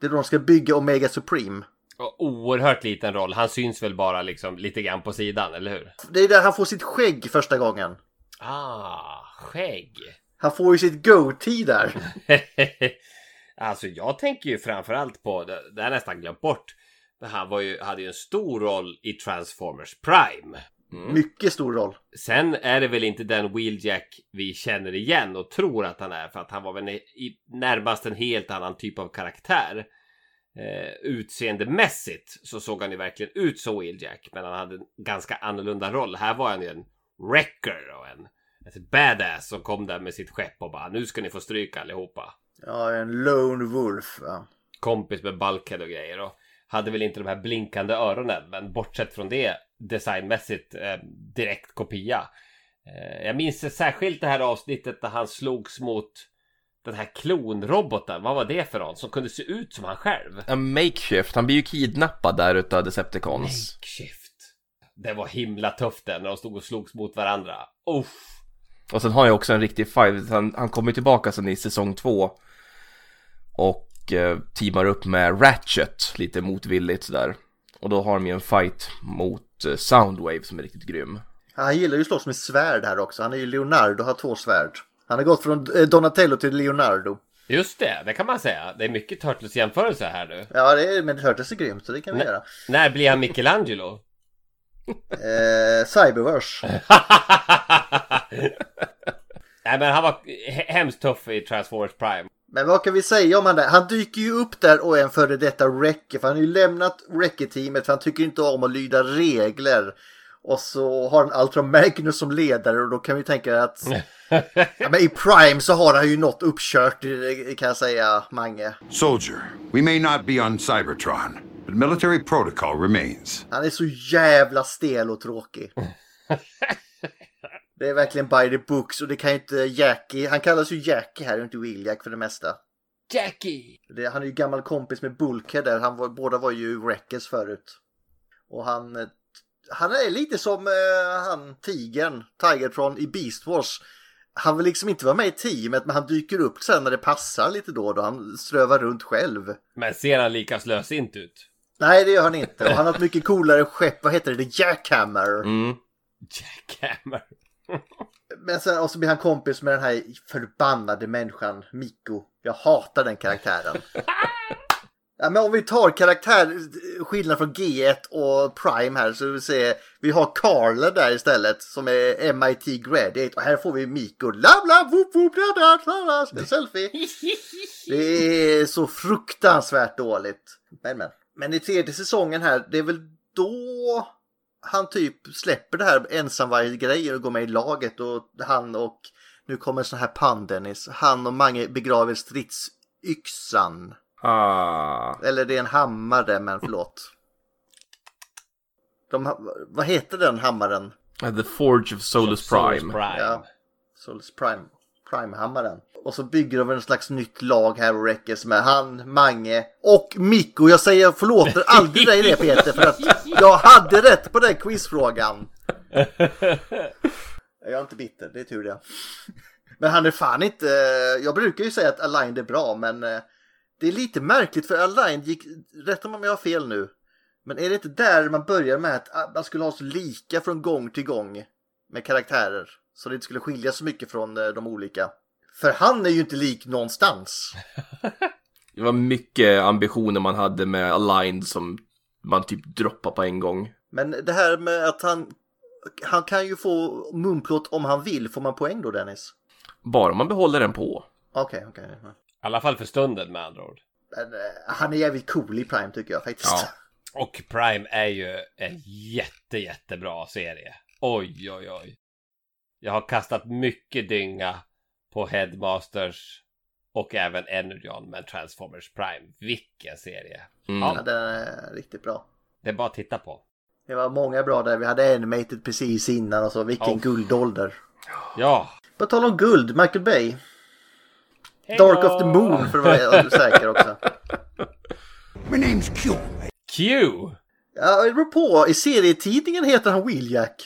Det är då de ska bygga Omega Supreme. och oerhört liten roll. Han syns väl bara liksom lite grann på sidan, eller hur? Det är där han får sitt skägg första gången. Ah, skägg. Han får ju sitt goatee där. alltså jag tänker ju framförallt på, det, det har jag nästan glömt bort. Men han var ju, hade ju en stor roll i Transformers Prime. Mycket stor roll. Sen är det väl inte den Wheeljack vi känner igen och tror att han är för att han var väl i närmast en helt annan typ av karaktär. Eh, utseendemässigt så såg han ju verkligen ut som Wheeljack men han hade en ganska annorlunda roll. Här var han ju en wrecker och en ett badass som kom där med sitt skepp och bara nu ska ni få stryka allihopa. Ja, en lone wolf. Ja. Kompis med Bulkhead och grejer och hade väl inte de här blinkande öronen men bortsett från det designmässigt eh, direkt kopia. Eh, jag minns särskilt det här avsnittet där han slogs mot den här klonroboten. Vad var det för någon som kunde se ut som han själv? En makeshift, han blir ju kidnappad där utav Decepticons. Makeshift. Det var himla tufft det när de stod och slogs mot varandra. Uff. Och sen har jag också en riktig fight, han, han kommer tillbaka sen i säsong två. Och eh, teamar upp med Ratchet lite motvilligt sådär. Och då har de ju en fight mot eh, Soundwave som är riktigt grym. Han gillar ju att slåss med svärd här också. Han är ju Leonardo har två svärd. Han har gått från eh, Donatello till Leonardo. Just det, det kan man säga. Det är mycket Turtles jämförelse här nu. Ja, det är, men Turtles är grymt så det kan vi N- göra. När blir han Michelangelo? Eh, Cyberverse. Nej men han var he- hemskt tuff i Transformers Prime. Men vad kan vi säga om han där? Han dyker ju upp där och är en före detta Wrecker. För han har ju lämnat Wrecker-teamet för han tycker inte om att lyda regler. Och så har han Ultra Magnus som ledare och då kan vi tänka att ja, men i Prime så har han ju något uppkört kan jag säga, Mange. Soldier, we may not be on Cybertron, but military protocol remains. Han är så jävla stel och tråkig. Det är verkligen by the books och det kan ju inte Jackie, han kallas ju Jackie här och inte Will-Jack för det mesta. Jackie! Det, han är ju gammal kompis med Bulkhead där, han var, båda var ju Wreckers förut. Och han, han är lite som eh, han tigern, Tigertron i Beast Wars. Han vill liksom inte vara med i teamet men han dyker upp sen när det passar lite då då han strövar runt själv. Men ser han lika slösint ut? Nej det gör han inte och han har ett mycket coolare skepp, vad heter det, The Jackhammer. Mm. Jackhammer. Men sen, och så blir han kompis med den här förbannade människan, Mikko. Jag hatar den karaktären. Ja, men om vi tar karaktär, skillnad från G1 och Prime här så vi se, vi har Carla där istället som är MIT Graduate och här får vi Mikko. La bla woop woop da da da da selfie. Det är så fruktansvärt dåligt. Men men. Men i tredje säsongen här, det är väl då han typ släpper det här ensamvarg-grejer och går med i laget och han och nu kommer en sån här pan Dennis. Han och Mange begraver stridsyxan. Ah. Eller det är en hammare men förlåt. De, vad heter den hammaren? The Forge of Solus Prime. Ja, Solus Prime. Prime-hammaren. Och så bygger de en slags nytt lag här och Reckes med han, Mange och Mikko. Jag säger jag förlåter aldrig dig det Peter för att jag hade rätt på den quizfrågan. Jag är inte bitter, det är tur det. Men han är fan inte, jag brukar ju säga att Aligned är bra men eh, det är lite märkligt för Aligned gick, rätta mig om jag har fel nu. Men är det inte där man börjar med att ah, man skulle ha så lika från gång till gång med karaktärer? Så det inte skulle skilja så mycket från eh, de olika. För han är ju inte lik någonstans. Det var mycket ambitioner man hade med Aligned som man typ droppade på en gång. Men det här med att han, han kan ju få munplåt om han vill. Får man poäng då Dennis? Bara man behåller den på. Okej, okej. I alla fall för stunden med andra ord. Men, eh, Han är jävligt cool i Prime tycker jag faktiskt. Ja. Och Prime är ju en jätte, jättebra serie. Oj, oj, oj. Jag har kastat mycket dynga på Headmasters Och även Energon med Transformers Prime. Vilken serie! Mm. Ja, den är riktigt bra. det är bara att titta på. Det var många bra där. Vi hade Animated precis innan och så. Vilken Ja. guldålder. Ja! På tal om guld, Michael Bay. Hej Dark of the Moon för att vara säker också. My name's Q. Q! Ja, det beror på. I serietidningen heter han Wheeljack.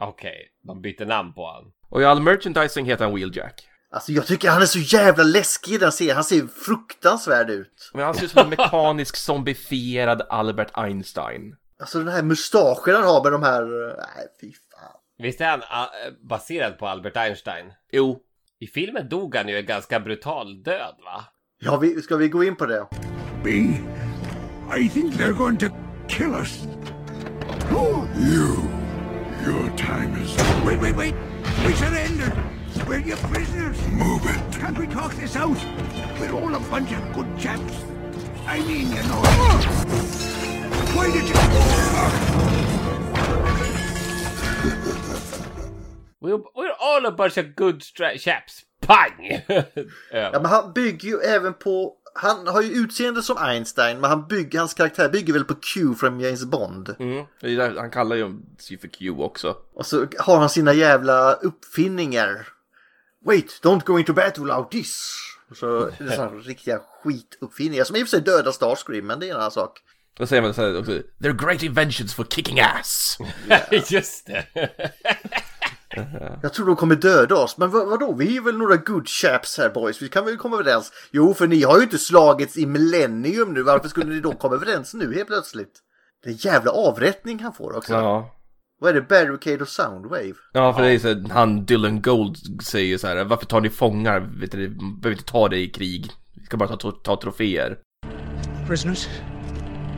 Okej, de byter namn på han. Och i all merchandising heter han Wheeljack. Alltså jag tycker han är så jävla läskig i den serien. Han ser fruktansvärd ut. Men han ser ut som en mekanisk zombifierad Albert Einstein. Alltså den här mustaschen han har med de här... Nej, fy fan. Visst är han äh, baserad på Albert Einstein? Jo. I filmen dog han ju en ganska brutal död va? Ja, vi, ska vi gå in på det? B, I think they're going to kill us. You, Your time is Wait, wait, wait. We surrendered. We're your prisoners. Move it. Can't we talk this out? We're all a bunch of good chaps. I mean, you know. Why did you... We're, we're all a bunch of good chaps. Pang! Ja, men han bygger ju även på... Han har ju utseende som Einstein, men han bygger, hans karaktär bygger väl på Q från James Bond. Mm. Han kallar ju sig för Q också. Och så har han sina jävla uppfinningar. Wait, don't go into battle without this. Så är det sådana riktiga skituppfinningar som i och för sig dödar Starscream, men det är en annan sak. Då säger man så här också. They're great inventions for kicking ass. Just det! Jag tror de kommer döda oss, men vad, vadå? Vi är väl några good chaps här boys, vi kan väl komma överens? Jo, för ni har ju inte slagits i millennium nu, varför skulle ni då komma överens nu helt plötsligt? Det är en jävla avrättning han får också. Ja. Vad är det? Barricade och Soundwave? Ja, för det är så han Dylan Gold säger så här. Varför tar ni fångar? Vet du, behöver inte ta det i krig. Vi ska bara ta, ta troféer. Prisoners?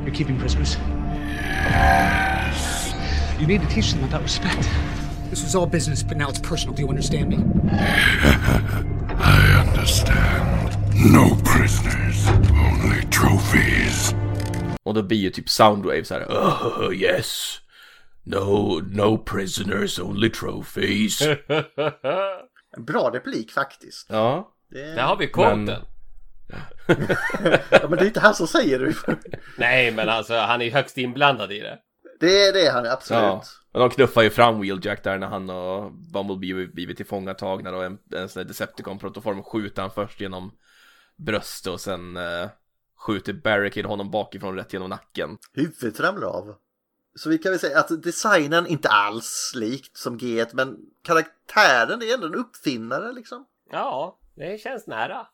You're keeping prisoners? You need to teach them about respect. This was all business, but now it's personal. Do you understand me? I understand. No prisoners, only trophies. Och då blir ju typ Soundwave så här. Oh, yes. No, no prisoners, only trophies. En bra replik faktiskt. ja. Det... Där har vi quoten. Men- ja, men det är inte han som säger det. Nej, men alltså han är ju högst inblandad i det. Det är det han är, absolut. Ja. Men de knuffar ju fram Wheeljack där när han och Bumblebee blivit tillfångatagna och en, en sån där Decepticon-protoform skjuter han först genom bröstet och sen eh, skjuter Barricade honom bakifrån rätt genom nacken. Huvudet ramlar av. Så vi kan väl säga att designen inte alls likt som G1, men karaktären är ändå en uppfinnare liksom. Ja, det känns nära.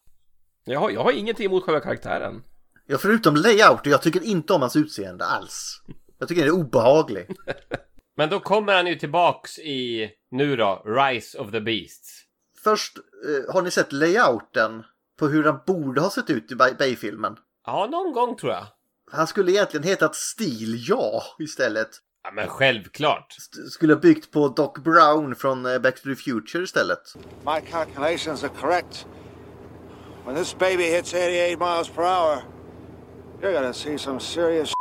Jag har, jag har ingenting emot själva karaktären. Ja, förutom layout, jag tycker inte om hans utseende alls. Jag tycker det är obehaglig. Men då kommer han ju tillbaks i, nu då, Rise of the Beasts. Först, eh, har ni sett layouten på hur han borde ha sett ut i Bay- Bay-filmen? Ja, någon gång tror jag. Han skulle egentligen hetat Steel Ja istället. Ja, men självklart. St- skulle ha byggt på Doc Brown från eh, Back to the Future istället. My calculations are correct. When this baby hits 88 miles per hour, you're gonna see some serious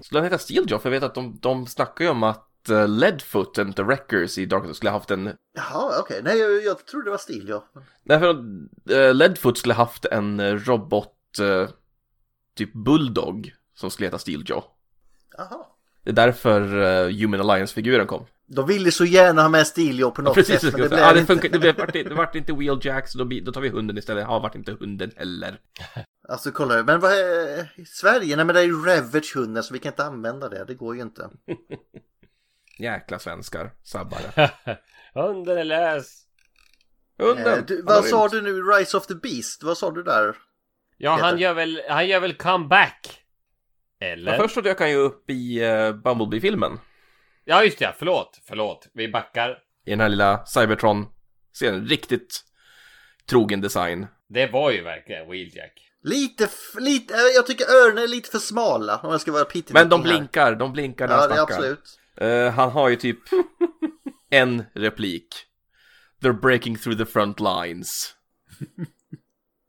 Skulle han heta Steeljaw? För jag vet att de, de snackar ju om att uh, Leadfoot and the Wreckers i Dark Knight skulle ha haft en... Jaha, okej. Nej, jag, jag trodde det var Steel Ja. Nej, för uh, Leadfoot skulle ha haft en eh, robot, eh, typ Bulldog, som skulle heta Steeljaw. Jaha. Det är därför uh, Human Alliance-figuren kom. De ville så gärna ha med Steel Ja på något Precis, sätt, det, men det blev ja, det, inte. funkar, det, blev, vart, det vart inte Wheeljack, så då, då tar vi hunden istället. Ja, vart inte hunden heller. Alltså kolla, men vad är i Sverige? Nej men det är ju Ravage hunden så vi kan inte använda det. Det går ju inte. Jäkla svenskar, sabbare. Hunden är lös. Hunden! Eh, du, vad sa du nu? Rise of the Beast? Vad sa du där? Ja, han gör väl, han gör väl comeback? Eller? Ja, först så dök han ju upp i uh, Bumblebee-filmen. Ja, just det. Förlåt. Förlåt. Vi backar. I den här lilla Cybertron-serien. Riktigt trogen design. Det var ju verkligen Wheeljack. Lite, lite, eh, jag tycker öronen är lite för smala om jag ska vara pittig. Men de blinkar, de blinkar när Ja, han det är snackar. absolut. Eh, han har ju typ en replik. They're breaking through the front lines.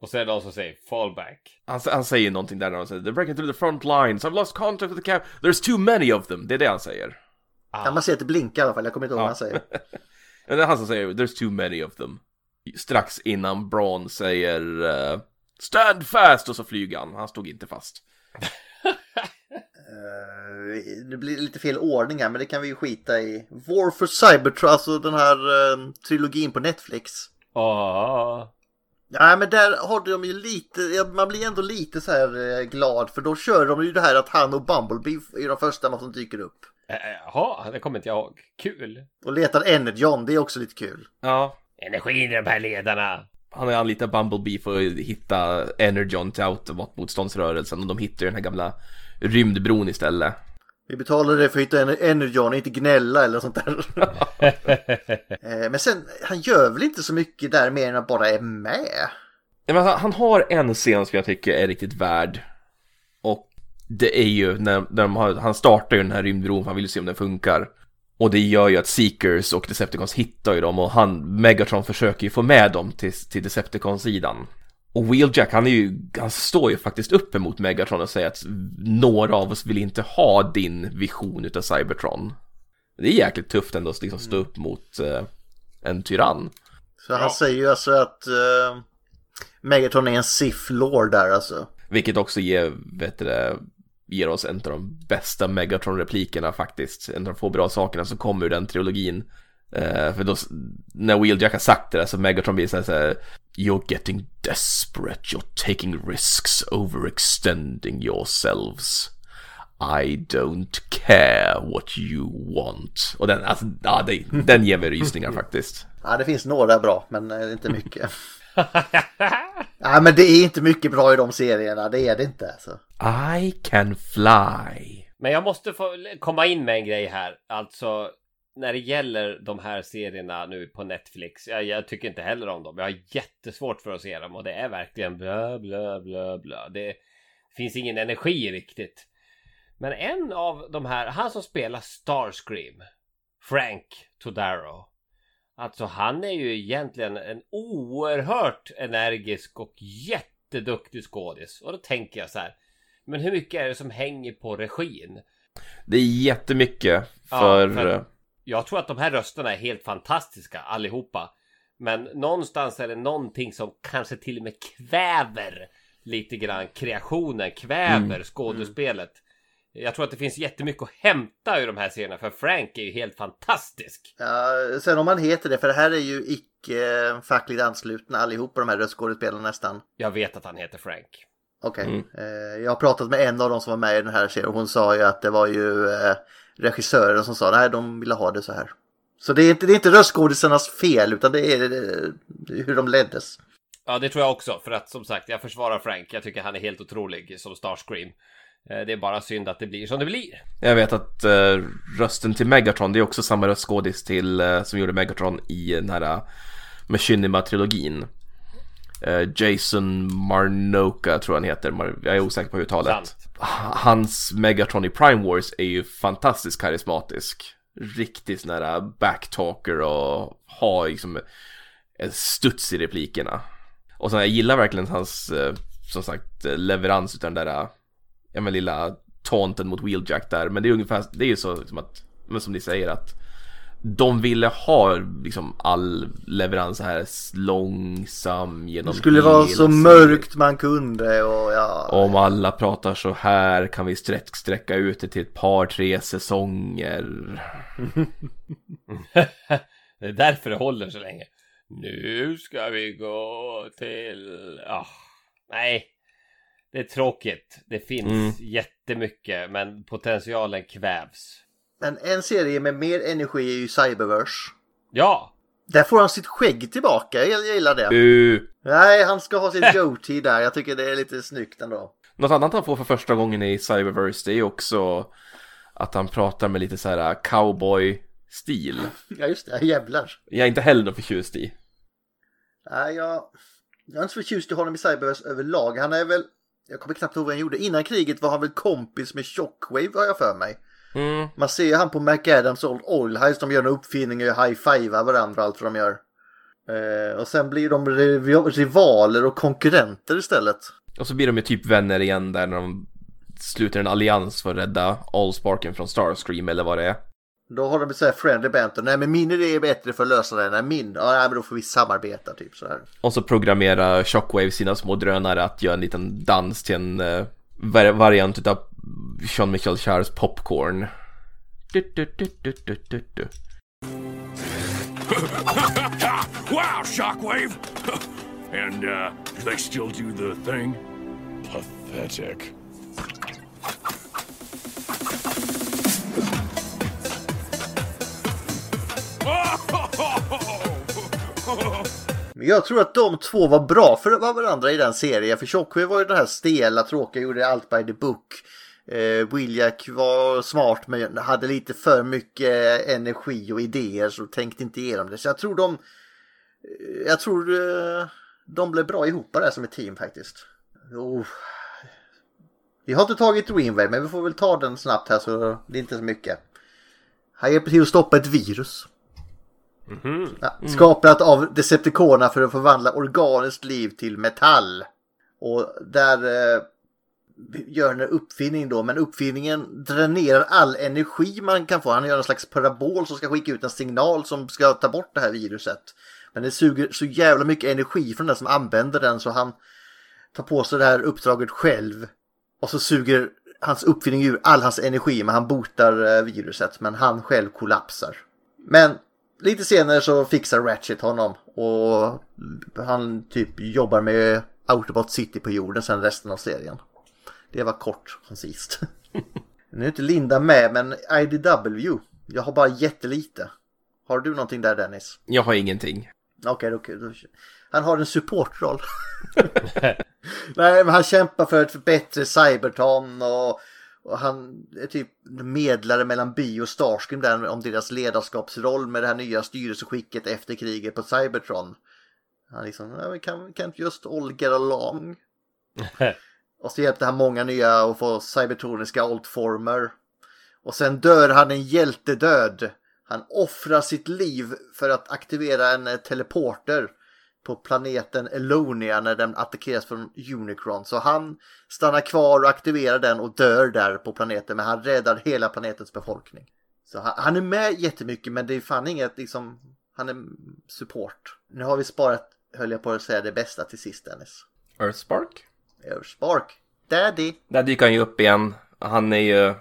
Och så är det någon som säger fallback. Han, han säger någonting där när han säger They're breaking through the front lines, I've lost contact with the camp, there's too many of them. Det är det han säger. Ja, man ser att det blinkar i alla fall. Jag kommer inte ihåg vad Ja. han säger. Men det är han som säger There's too many of them. strax innan Braun säger eh, Stand fast och så flyger han. Han stod inte fast. Eh, det blir lite fel ordning här men det kan vi ju skita i. War for Cybertron, alltså den här eh, trilogin på Netflix. Ja. Nej men där har de ju lite, man blir ändå lite så här eh, glad för då kör de ju det här att han och Bumblebee är de första som dyker upp. Eh, Jaha, det kommer inte jag ihåg. Kul. Och letar Energon, det är också lite kul. Ja. Energin i de här ledarna. Han har anlitat Bumblebee för att hitta Energon till automatmotståndsrörelsen och de hittar ju den här gamla rymdbron istället. Vi betalar det för att hitta en Energon, inte gnälla eller sånt där. Eh, men sen, han gör väl inte så mycket där mer än att bara är med. Men han- har en scen som jag tycker är riktigt värd. Och det är ju när, när har, han startar ju den här rymdbron han vill ju se om den funkar. Och det gör ju att Seekers och Decepticons hittar ju dem och han, Megatron försöker ju få med dem till, till Decepticon-sidan. Och Wheeljack han är ju, han står ju faktiskt upp emot Megatron och säger att några av oss vill inte ha din vision utav Cybertron. Det är jäkligt tufft ändå att liksom stå upp mot eh, en tyrann. Så han säger ju alltså att uh, Megatron är en Sith Lord där alltså. Vilket också ger, vet du det, ger oss en av de bästa Megatron-replikerna faktiskt. En av de få bra sakerna som kommer ur den trilogin. Eh, för då, när Wheeljack har sagt det där så Megatron blir så här, så här You're getting desperate, you're taking risks, overextending yourselves. I don't care what you want. Och den, alltså, ja, det, den ger mig rysningar faktiskt. Ja, det finns några bra, men eh, inte mycket. Nej, men det är inte mycket bra i de serierna, det är det inte alltså. I can fly. Men jag måste få komma in med en grej här. Alltså när det gäller de här serierna nu på Netflix. Jag, jag tycker inte heller om dem. Jag har jättesvårt för att se dem och det är verkligen bla bla bla bla. Det finns ingen energi riktigt. Men en av de här, han som spelar Starscream, Frank Todaro. Alltså han är ju egentligen en oerhört energisk och jätteduktig skådis. Och då tänker jag så här. Men hur mycket är det som hänger på regin? Det är jättemycket Ja, för... Jag tror att de här rösterna är helt fantastiska allihopa. Men någonstans är det någonting som kanske till och med kväver lite grann kreationen, kväver Mm. skådespelet. Jag tror att det finns jättemycket att hämta ur de här serierna för Frank är ju helt fantastisk. Ja, sen om man heter det, för det här är ju icke eh, fackligt anslutna allihopa de här röstskådespelarna nästan. Jag vet att han heter Frank. Okej. Mm. Eh, jag har pratat med en av dem som var med i den här serien och hon sa ju att det var ju regissören som sa nej de ville ha det så här. Så det är inte, det är inte röstskådisarnas fel utan det är hur de leddes. Ja, det tror jag också. För att som sagt, jag försvarar Frank. Jag tycker han är helt otrolig som Starscream. Eh, Det är bara synd att det blir som det blir. Jag vet att eh, rösten till Megatron, det är också samma röstskådis till, eh, som gjorde Megatron i den här uh, Machinima-trilogin. Eh, Jason Marnoka tror han heter, jag är osäker på uttalet. Sant. Hans Megatron i Prime Wars är ju fantastiskt karismatisk. Riktigt sån här backtalker och har liksom en studs i replikerna. Och så jag gillar verkligen hans, eh, som sagt, eh, leverans utan den där, ja men lilla taunten mot Wheeljack där. Men det är ungefär, det är ju så liksom att, men som ni säger att de ville ha liksom all leverans så här långsam genom Det skulle vara så serien. mörkt man kunde och ja. Om alla pratar så här kan vi sträck, sträcka ut det till ett par, tre säsonger. det är därför det håller så länge. Nu ska vi gå till... Ah, nej. Det är tråkigt. Det finns Mm. jättemycket men potentialen kvävs. Men en serie med mer energi är ju Cyberverse. Ja! Där får han sitt skägg tillbaka, jag jag gillar det. Uh. Nej, han ska ha sitt goatee där, jag tycker det är lite snyggt ändå. Något annat han får för första gången i Cyberverse det är också att han pratar med lite så här cowboy-stil. Ja just det, jävlar. Jag är inte heller någon förtjust i. Nej, jag, jag är inte så förtjust i honom i Cyberverse överlag. Han är väl, jag kommer knappt ihåg vad han gjorde. Innan kriget var han väl kompis med Shockwave har jag för mig. Mm. Man ser ju han på McAdams Old Oil Heist, de gör en uppfinning och high-fivar varandra allt vad de gör. Eh, och sen blir de riv- rivaler och konkurrenter istället. Och så blir de ju typ vänner igen där när de sluter en allians för att rädda Allsparken från Starscream eller vad det är. Då har de så här friendly banter. Nej men min idé är bättre för att lösa det. Nej min. Ja nej, men då får vi samarbeta typ så här. Och så programmera Shockwave sina små drönare att göra en liten dans till en uh, var variant utav Sean Michael Chars Popcorn. Du, du, du, du, du, du, du. wow, Shockwave! and, uh, do they still do the thing? Pathetic. Jag tror att de två var bra för varandra i den serien. För Shockwave var ju den här stela, tråkiga, gjorde allt by the book. Eh, Williak var smart men hade lite för mycket energi och idéer så tänkte inte igenom det. Så jag tror de... eh, Jag tror eh, de blev bra ihop där som ett team faktiskt. Oh. Vi har inte tagit Dreamwave men vi får väl ta den snabbt här så det är inte så mycket. Han hjälper till att stoppa ett virus. Ja, skapat av Decepticonerna för att förvandla organiskt liv till metall. Och där eh, gör en uppfinning då, men uppfinningen dränerar all energi man kan få. Han gör en slags parabol som ska skicka ut en signal som ska ta bort det här viruset. Men det suger så jävla mycket energi från den som använder den så han tar på sig det här uppdraget själv. Och så suger hans uppfinning ur all hans energi, men han botar eh, viruset. Men han själv kollapsar. Men lite senare så fixar Ratchet honom och han typ jobbar med Autobot City på jorden sen resten av serien. Det var kort koncist. nu är inte Linda med men IDW. Jag har bara jättelite. Har du någonting där Dennis? Jag har ingenting. Okej, okay, då, han har en supportroll. Nej, men han kämpar för ett bättre Cybertron och, och han är typ medlare mellan Bi och Starscream där om deras ledarskapsroll med det här nya styrelseskicket efter kriget på Cybertron. Han liksom, kan, inte just all get along? och så hjälpte han många nya att få cybertroniska altformer. Och sen dör han en hjältedöd. Han offrar sitt liv för att aktivera en eh, teleporter på planeten Elonia när den attackeras från Unicron. Så han stannar kvar och aktiverar den och dör där på planeten. Men han räddar hela planetens befolkning. Så han, han är med jättemycket men det är fan inget liksom, han är support. Nu har vi sparat, höll jag på att säga, det bästa till sist Dennis. Earthspark? Earthspark. Daddy. Där dyker han ju upp igen. Han är ju...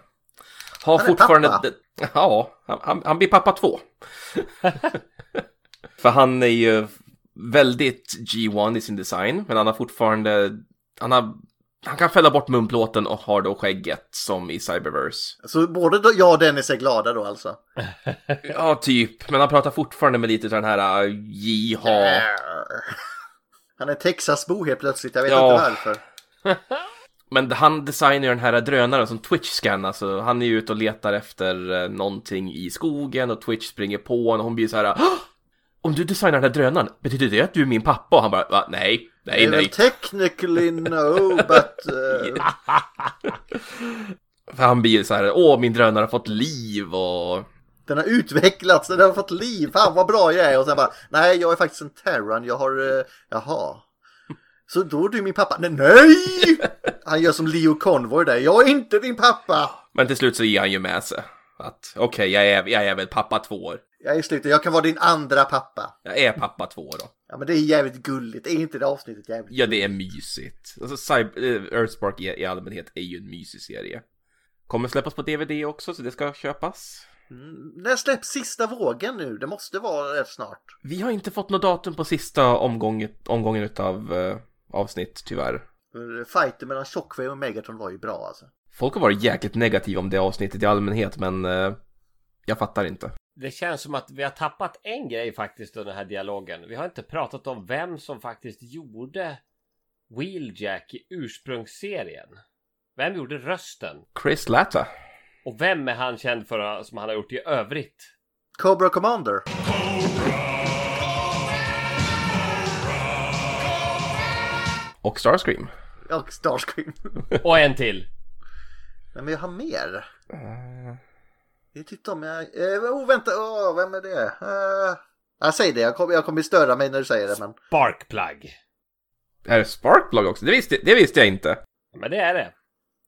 Har Han är fortfarande... pappa. Ja, han, han, blir pappa två. För han är ju väldigt G1 i sin design, men han har fortfarande... Han, har, han kan fälla bort munplåten och har då skägget som i Cyberverse. Så både då, jag och Dennis är glada då alltså? Ja, typ. Men han pratar fortfarande med lite av den här uh, jiha. Han är Texasbo helt plötsligt, jag vet Ja. inte varför. Men han designar ju den här drönaren som Twitch scannar, så han är ju ute och letar efter eh, någonting i skogen och Twitch springer på honom och hon blir så här "Åh! Om du designar den här drönaren, betyder det att du är min pappa? Och han bara, Va? nej, nej, nej. technically no, but... Uh... För han blir så här, åh min drönare har fått liv och... Den har utvecklats, den har fått liv, fan vad bra jag är. Och sen bara, nej jag är faktiskt en Terran, jag har, uh, jaha. Så då är du min pappa? Nej, nej! Han gör som Leo Convoy där, jag är inte din pappa! Men till slut så ger han ju med sig. Att okej, jag, är, jag är väl pappa två år. Jag är slutet, jag kan vara din andra pappa. Jag är pappa två då. Ja men det är jävligt gulligt, är inte det avsnittet jävligt? Ja, det är mysigt. Alltså, Cyber, eh, Earthspark i, i allmänhet är ju en mysig serie. Kommer släppas på DVD också, så det ska köpas. Mm, när släpps sista vågen nu? Det måste vara rätt snart. Vi har inte fått något datum på sista omgången, omgången utav eh, avsnitt, tyvärr. Fighten mellan Shockwave och Megatron var ju bra alltså. Folk har varit jäkligt negativa om det avsnittet i allmänhet, men eh, jag fattar inte. Det känns som att vi har tappat en grej faktiskt under den här dialogen. Vi har inte pratat om vem som faktiskt gjorde Wheeljack i ursprungsserien. Vem gjorde rösten? Chris Latta. Och vem är han känd för som han har gjort i övrigt? Cobra Commander. Och Starscream. Och Starscream. Och en till. Men jag har mer. Det är typ de jag... Eh, oh, vänta, oh, vem är det? Uh, jag säger det, jag kommer, jag kommer störa mig när du säger det men... Sparkplug. Är det Sparkplug också? Det visste, det visste jag inte. Men det är det.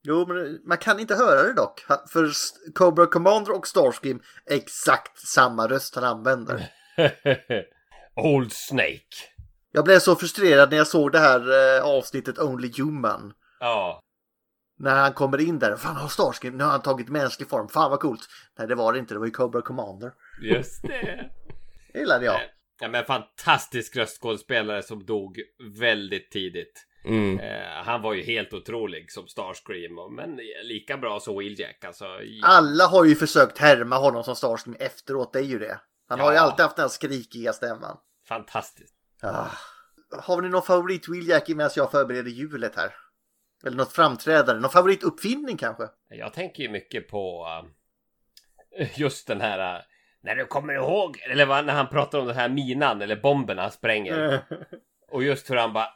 Jo, men man kan inte höra det dock. För Cobra Commander och Starscream är exakt samma röst han använder. Old Snake. Jag blev så frustrerad när jag såg det här eh, avsnittet Only Human. Ja. När han kommer in där. Fan, har Starscream, nu har han tagit mänsklig form. Fan vad coolt. Nej, det var det inte. Det var ju Cobra Commander. Just det. Det gillade jag. Ja, men fantastisk röstskådespelare som dog väldigt tidigt. Mm. Eh, han var ju helt otrolig som Starscream, men lika bra som Wheeljack. Alltså, Alla har ju försökt härma honom som Starscream efteråt. Det är ju det. Han har ju Ja. alltid haft den här skrikiga stämman. Fantastiskt. Ah. Har ni någon favorit Will Jackie medan jag förbereder hjulet här? Eller något framträdande? Någon favorituppfinning kanske? Jag tänker ju mycket på eh, just den här... eh, när du kommer ihåg, eller vad, när han pratar om den här minan eller bomben han spränger. Och just hur han bara eh,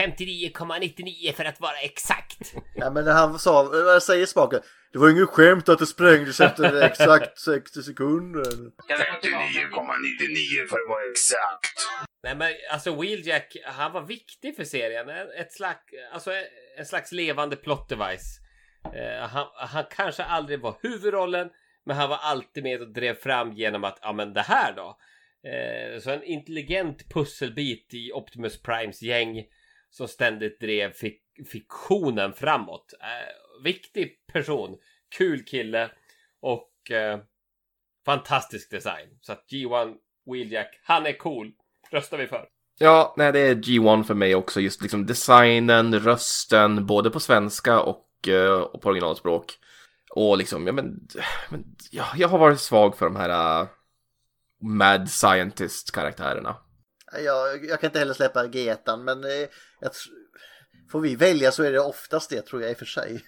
59,99 för att vara exakt. Ja men när han sa, vad säger smaken? Det var inget skämt att det sprängdes efter exakt 60 sekunder. 59,99 för att vara exakt. Nej men alltså Wheeljack, han var viktig för serien. Ett slags, alltså en slags levande plot device. Eh, han, han kanske aldrig var huvudrollen, men han var alltid med och drev fram genom att, ja men det här då. Eh, så en intelligent pusselbit i Optimus Primes gäng som ständigt drev fik fiktionen framåt. Eh, viktig person, kul kille och eh, fantastisk design. Så att G1 Wheeljack, han är cool. Röstar vi för. Ja, nej, det är G1 för mig också. Just liksom designen, rösten, både på svenska och, eh, och på originalspråk. Och liksom, ja men, men ja, jag har varit svag för de här uh, Mad Scientist-karaktärerna. Jag, jag kan inte heller släppa G1 men eh, jag, får vi välja så är det oftast det tror jag i och för sig.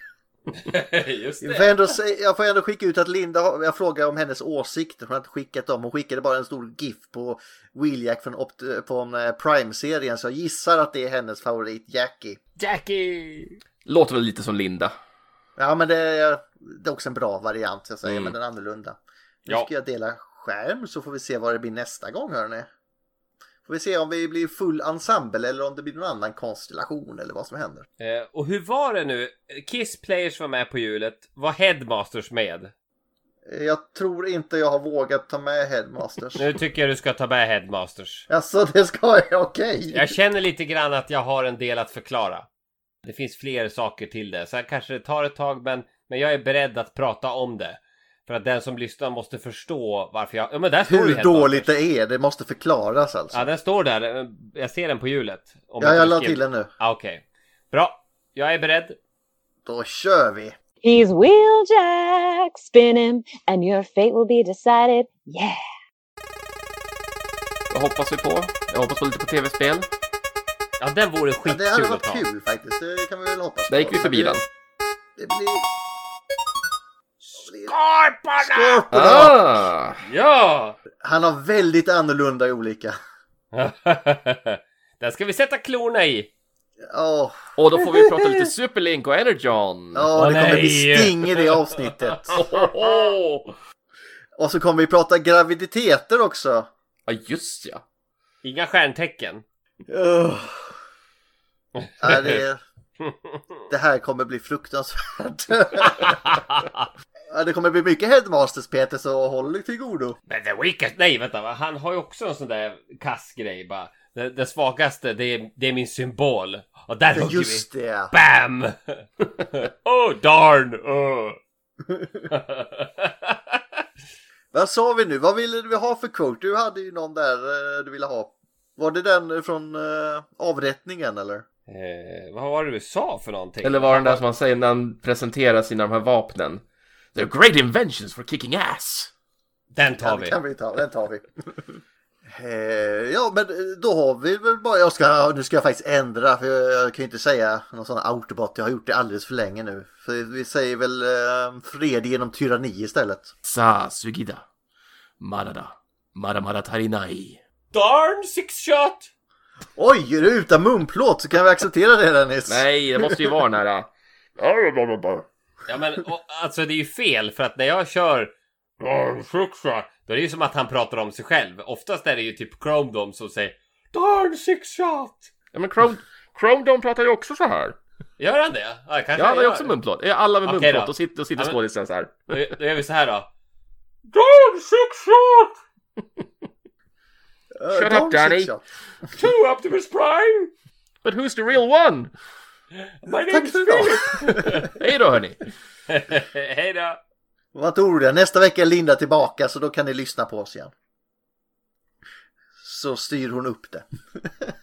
Just Jag får, ändå, jag får ändå skicka ut att Linda, jag frågar om hennes åsikter, hon har inte skickat dem, hon skickade bara en stor GIF på Wheeljack från, från eh, Prime-serien så jag gissar att det är hennes favorit Jackie. Jackie! Låter väl lite som Linda. Ja men det är, det är också en bra variant jag säger, Mm. men den är annorlunda. Nu Ja. ska jag dela skärm så får vi se vad det blir nästa gång hörni. Får vi se om vi blir full ensemble eller om det blir någon annan konstellation eller vad som händer. Eh, och hur var det nu? Kiss Players var med på hjulet. Var Headmasters med? Eh, Jag tror inte jag har vågat ta med Headmasters. Nu tycker jag du ska ta med Headmasters. Alltså det ska jag, okej. Jag känner lite grann att jag har en del att förklara. Det finns fler saker till det, så här kanske det tar ett tag, men, men jag är beredd att prata om det. För att den som lyssnar måste förstå varför jag... Ja men där står det Hur Headmasters. dåligt det är, det måste förklaras alltså. Ja, den står där. Jag ser den på hjulet. Om Ja, jag la till den nu. Ah, Okej. Bra. Jag är beredd. Då kör vi! He's Wheeljack, spin him, and your fate will be decided. Yeah! Vad hoppas vi på? Jag hoppas på lite på tv-spel. Ja, den vore Ja, det hade varit kul faktiskt, det kan vi väl hoppas på. Där gick vi förbi den. Det blir... Skorporna! Skorporna! Ah! Ja! Han har väldigt annorlunda olika. Den ska vi sätta klorna i. Åh, Och då får vi prata lite Superlink och Energon. ja, det kommer bli sting i det avsnittet. Och så kommer vi prata graviditeter också. Ja, just ja. Inga stjärntecken. Ugh. Ja, det, det här kommer bli fruktansvärt. Ja, det kommer bli mycket headmasters Peter, så håll dig till godo. Men the weakest... Nej, vänta. va? Han har ju också en sån där kass grej bara. Det, det svagaste, det är, det är min symbol. Och där hugger Just vi. det. Bam! oh, darn! Oh. Vad sa vi nu? Vad ville vi ha för quote? Du hade ju någon där eh, du ville ha. Var det den från eh, avrättningen eller? Eh, vad var det du sa för någonting? Eller var den där som han säger när han presenterar sina de här vapnen. They're great inventions for kicking ass. Den tar vi. kan vi ta, den tar vi. Eh, ja, men då har vi väl bara, jag ska, nu ska jag faktiskt ändra för jag, jag kan ju inte säga någon sån autobot, jag har gjort det alldeles för länge nu. För vi säger väl eh, fred genom tyranni istället. Sa sugida. Marada. Mara mara tarinai. Darn six shot! Oj, är du utan munplåt så kan vi acceptera det Dennis. Nej, det måste ju vara den här... Ja men och, alltså det är ju fel för att när jag kör Darn då är det ju som att han pratar om sig själv. Oftast är det ju typ Chrome Dome som säger Darn six shot! Ja men Chrome, Chrome de pratar ju också så här. Gör han det? Ja, kanske Ja, han har ju också munplåt. Är Alla med Okej munplåt. då. Och sitter, och sitter Ja, skådisen så här. Då, då gör vi så här då. Dom six shot! Shut Dom up Danny. Two Optimus Prime! But who's the real one? My Tack för idag. Hej då hörni! Hej då! Vad tror du? Nästa vecka är Linda tillbaka så då kan ni lyssna på oss igen. Så styr hon upp det.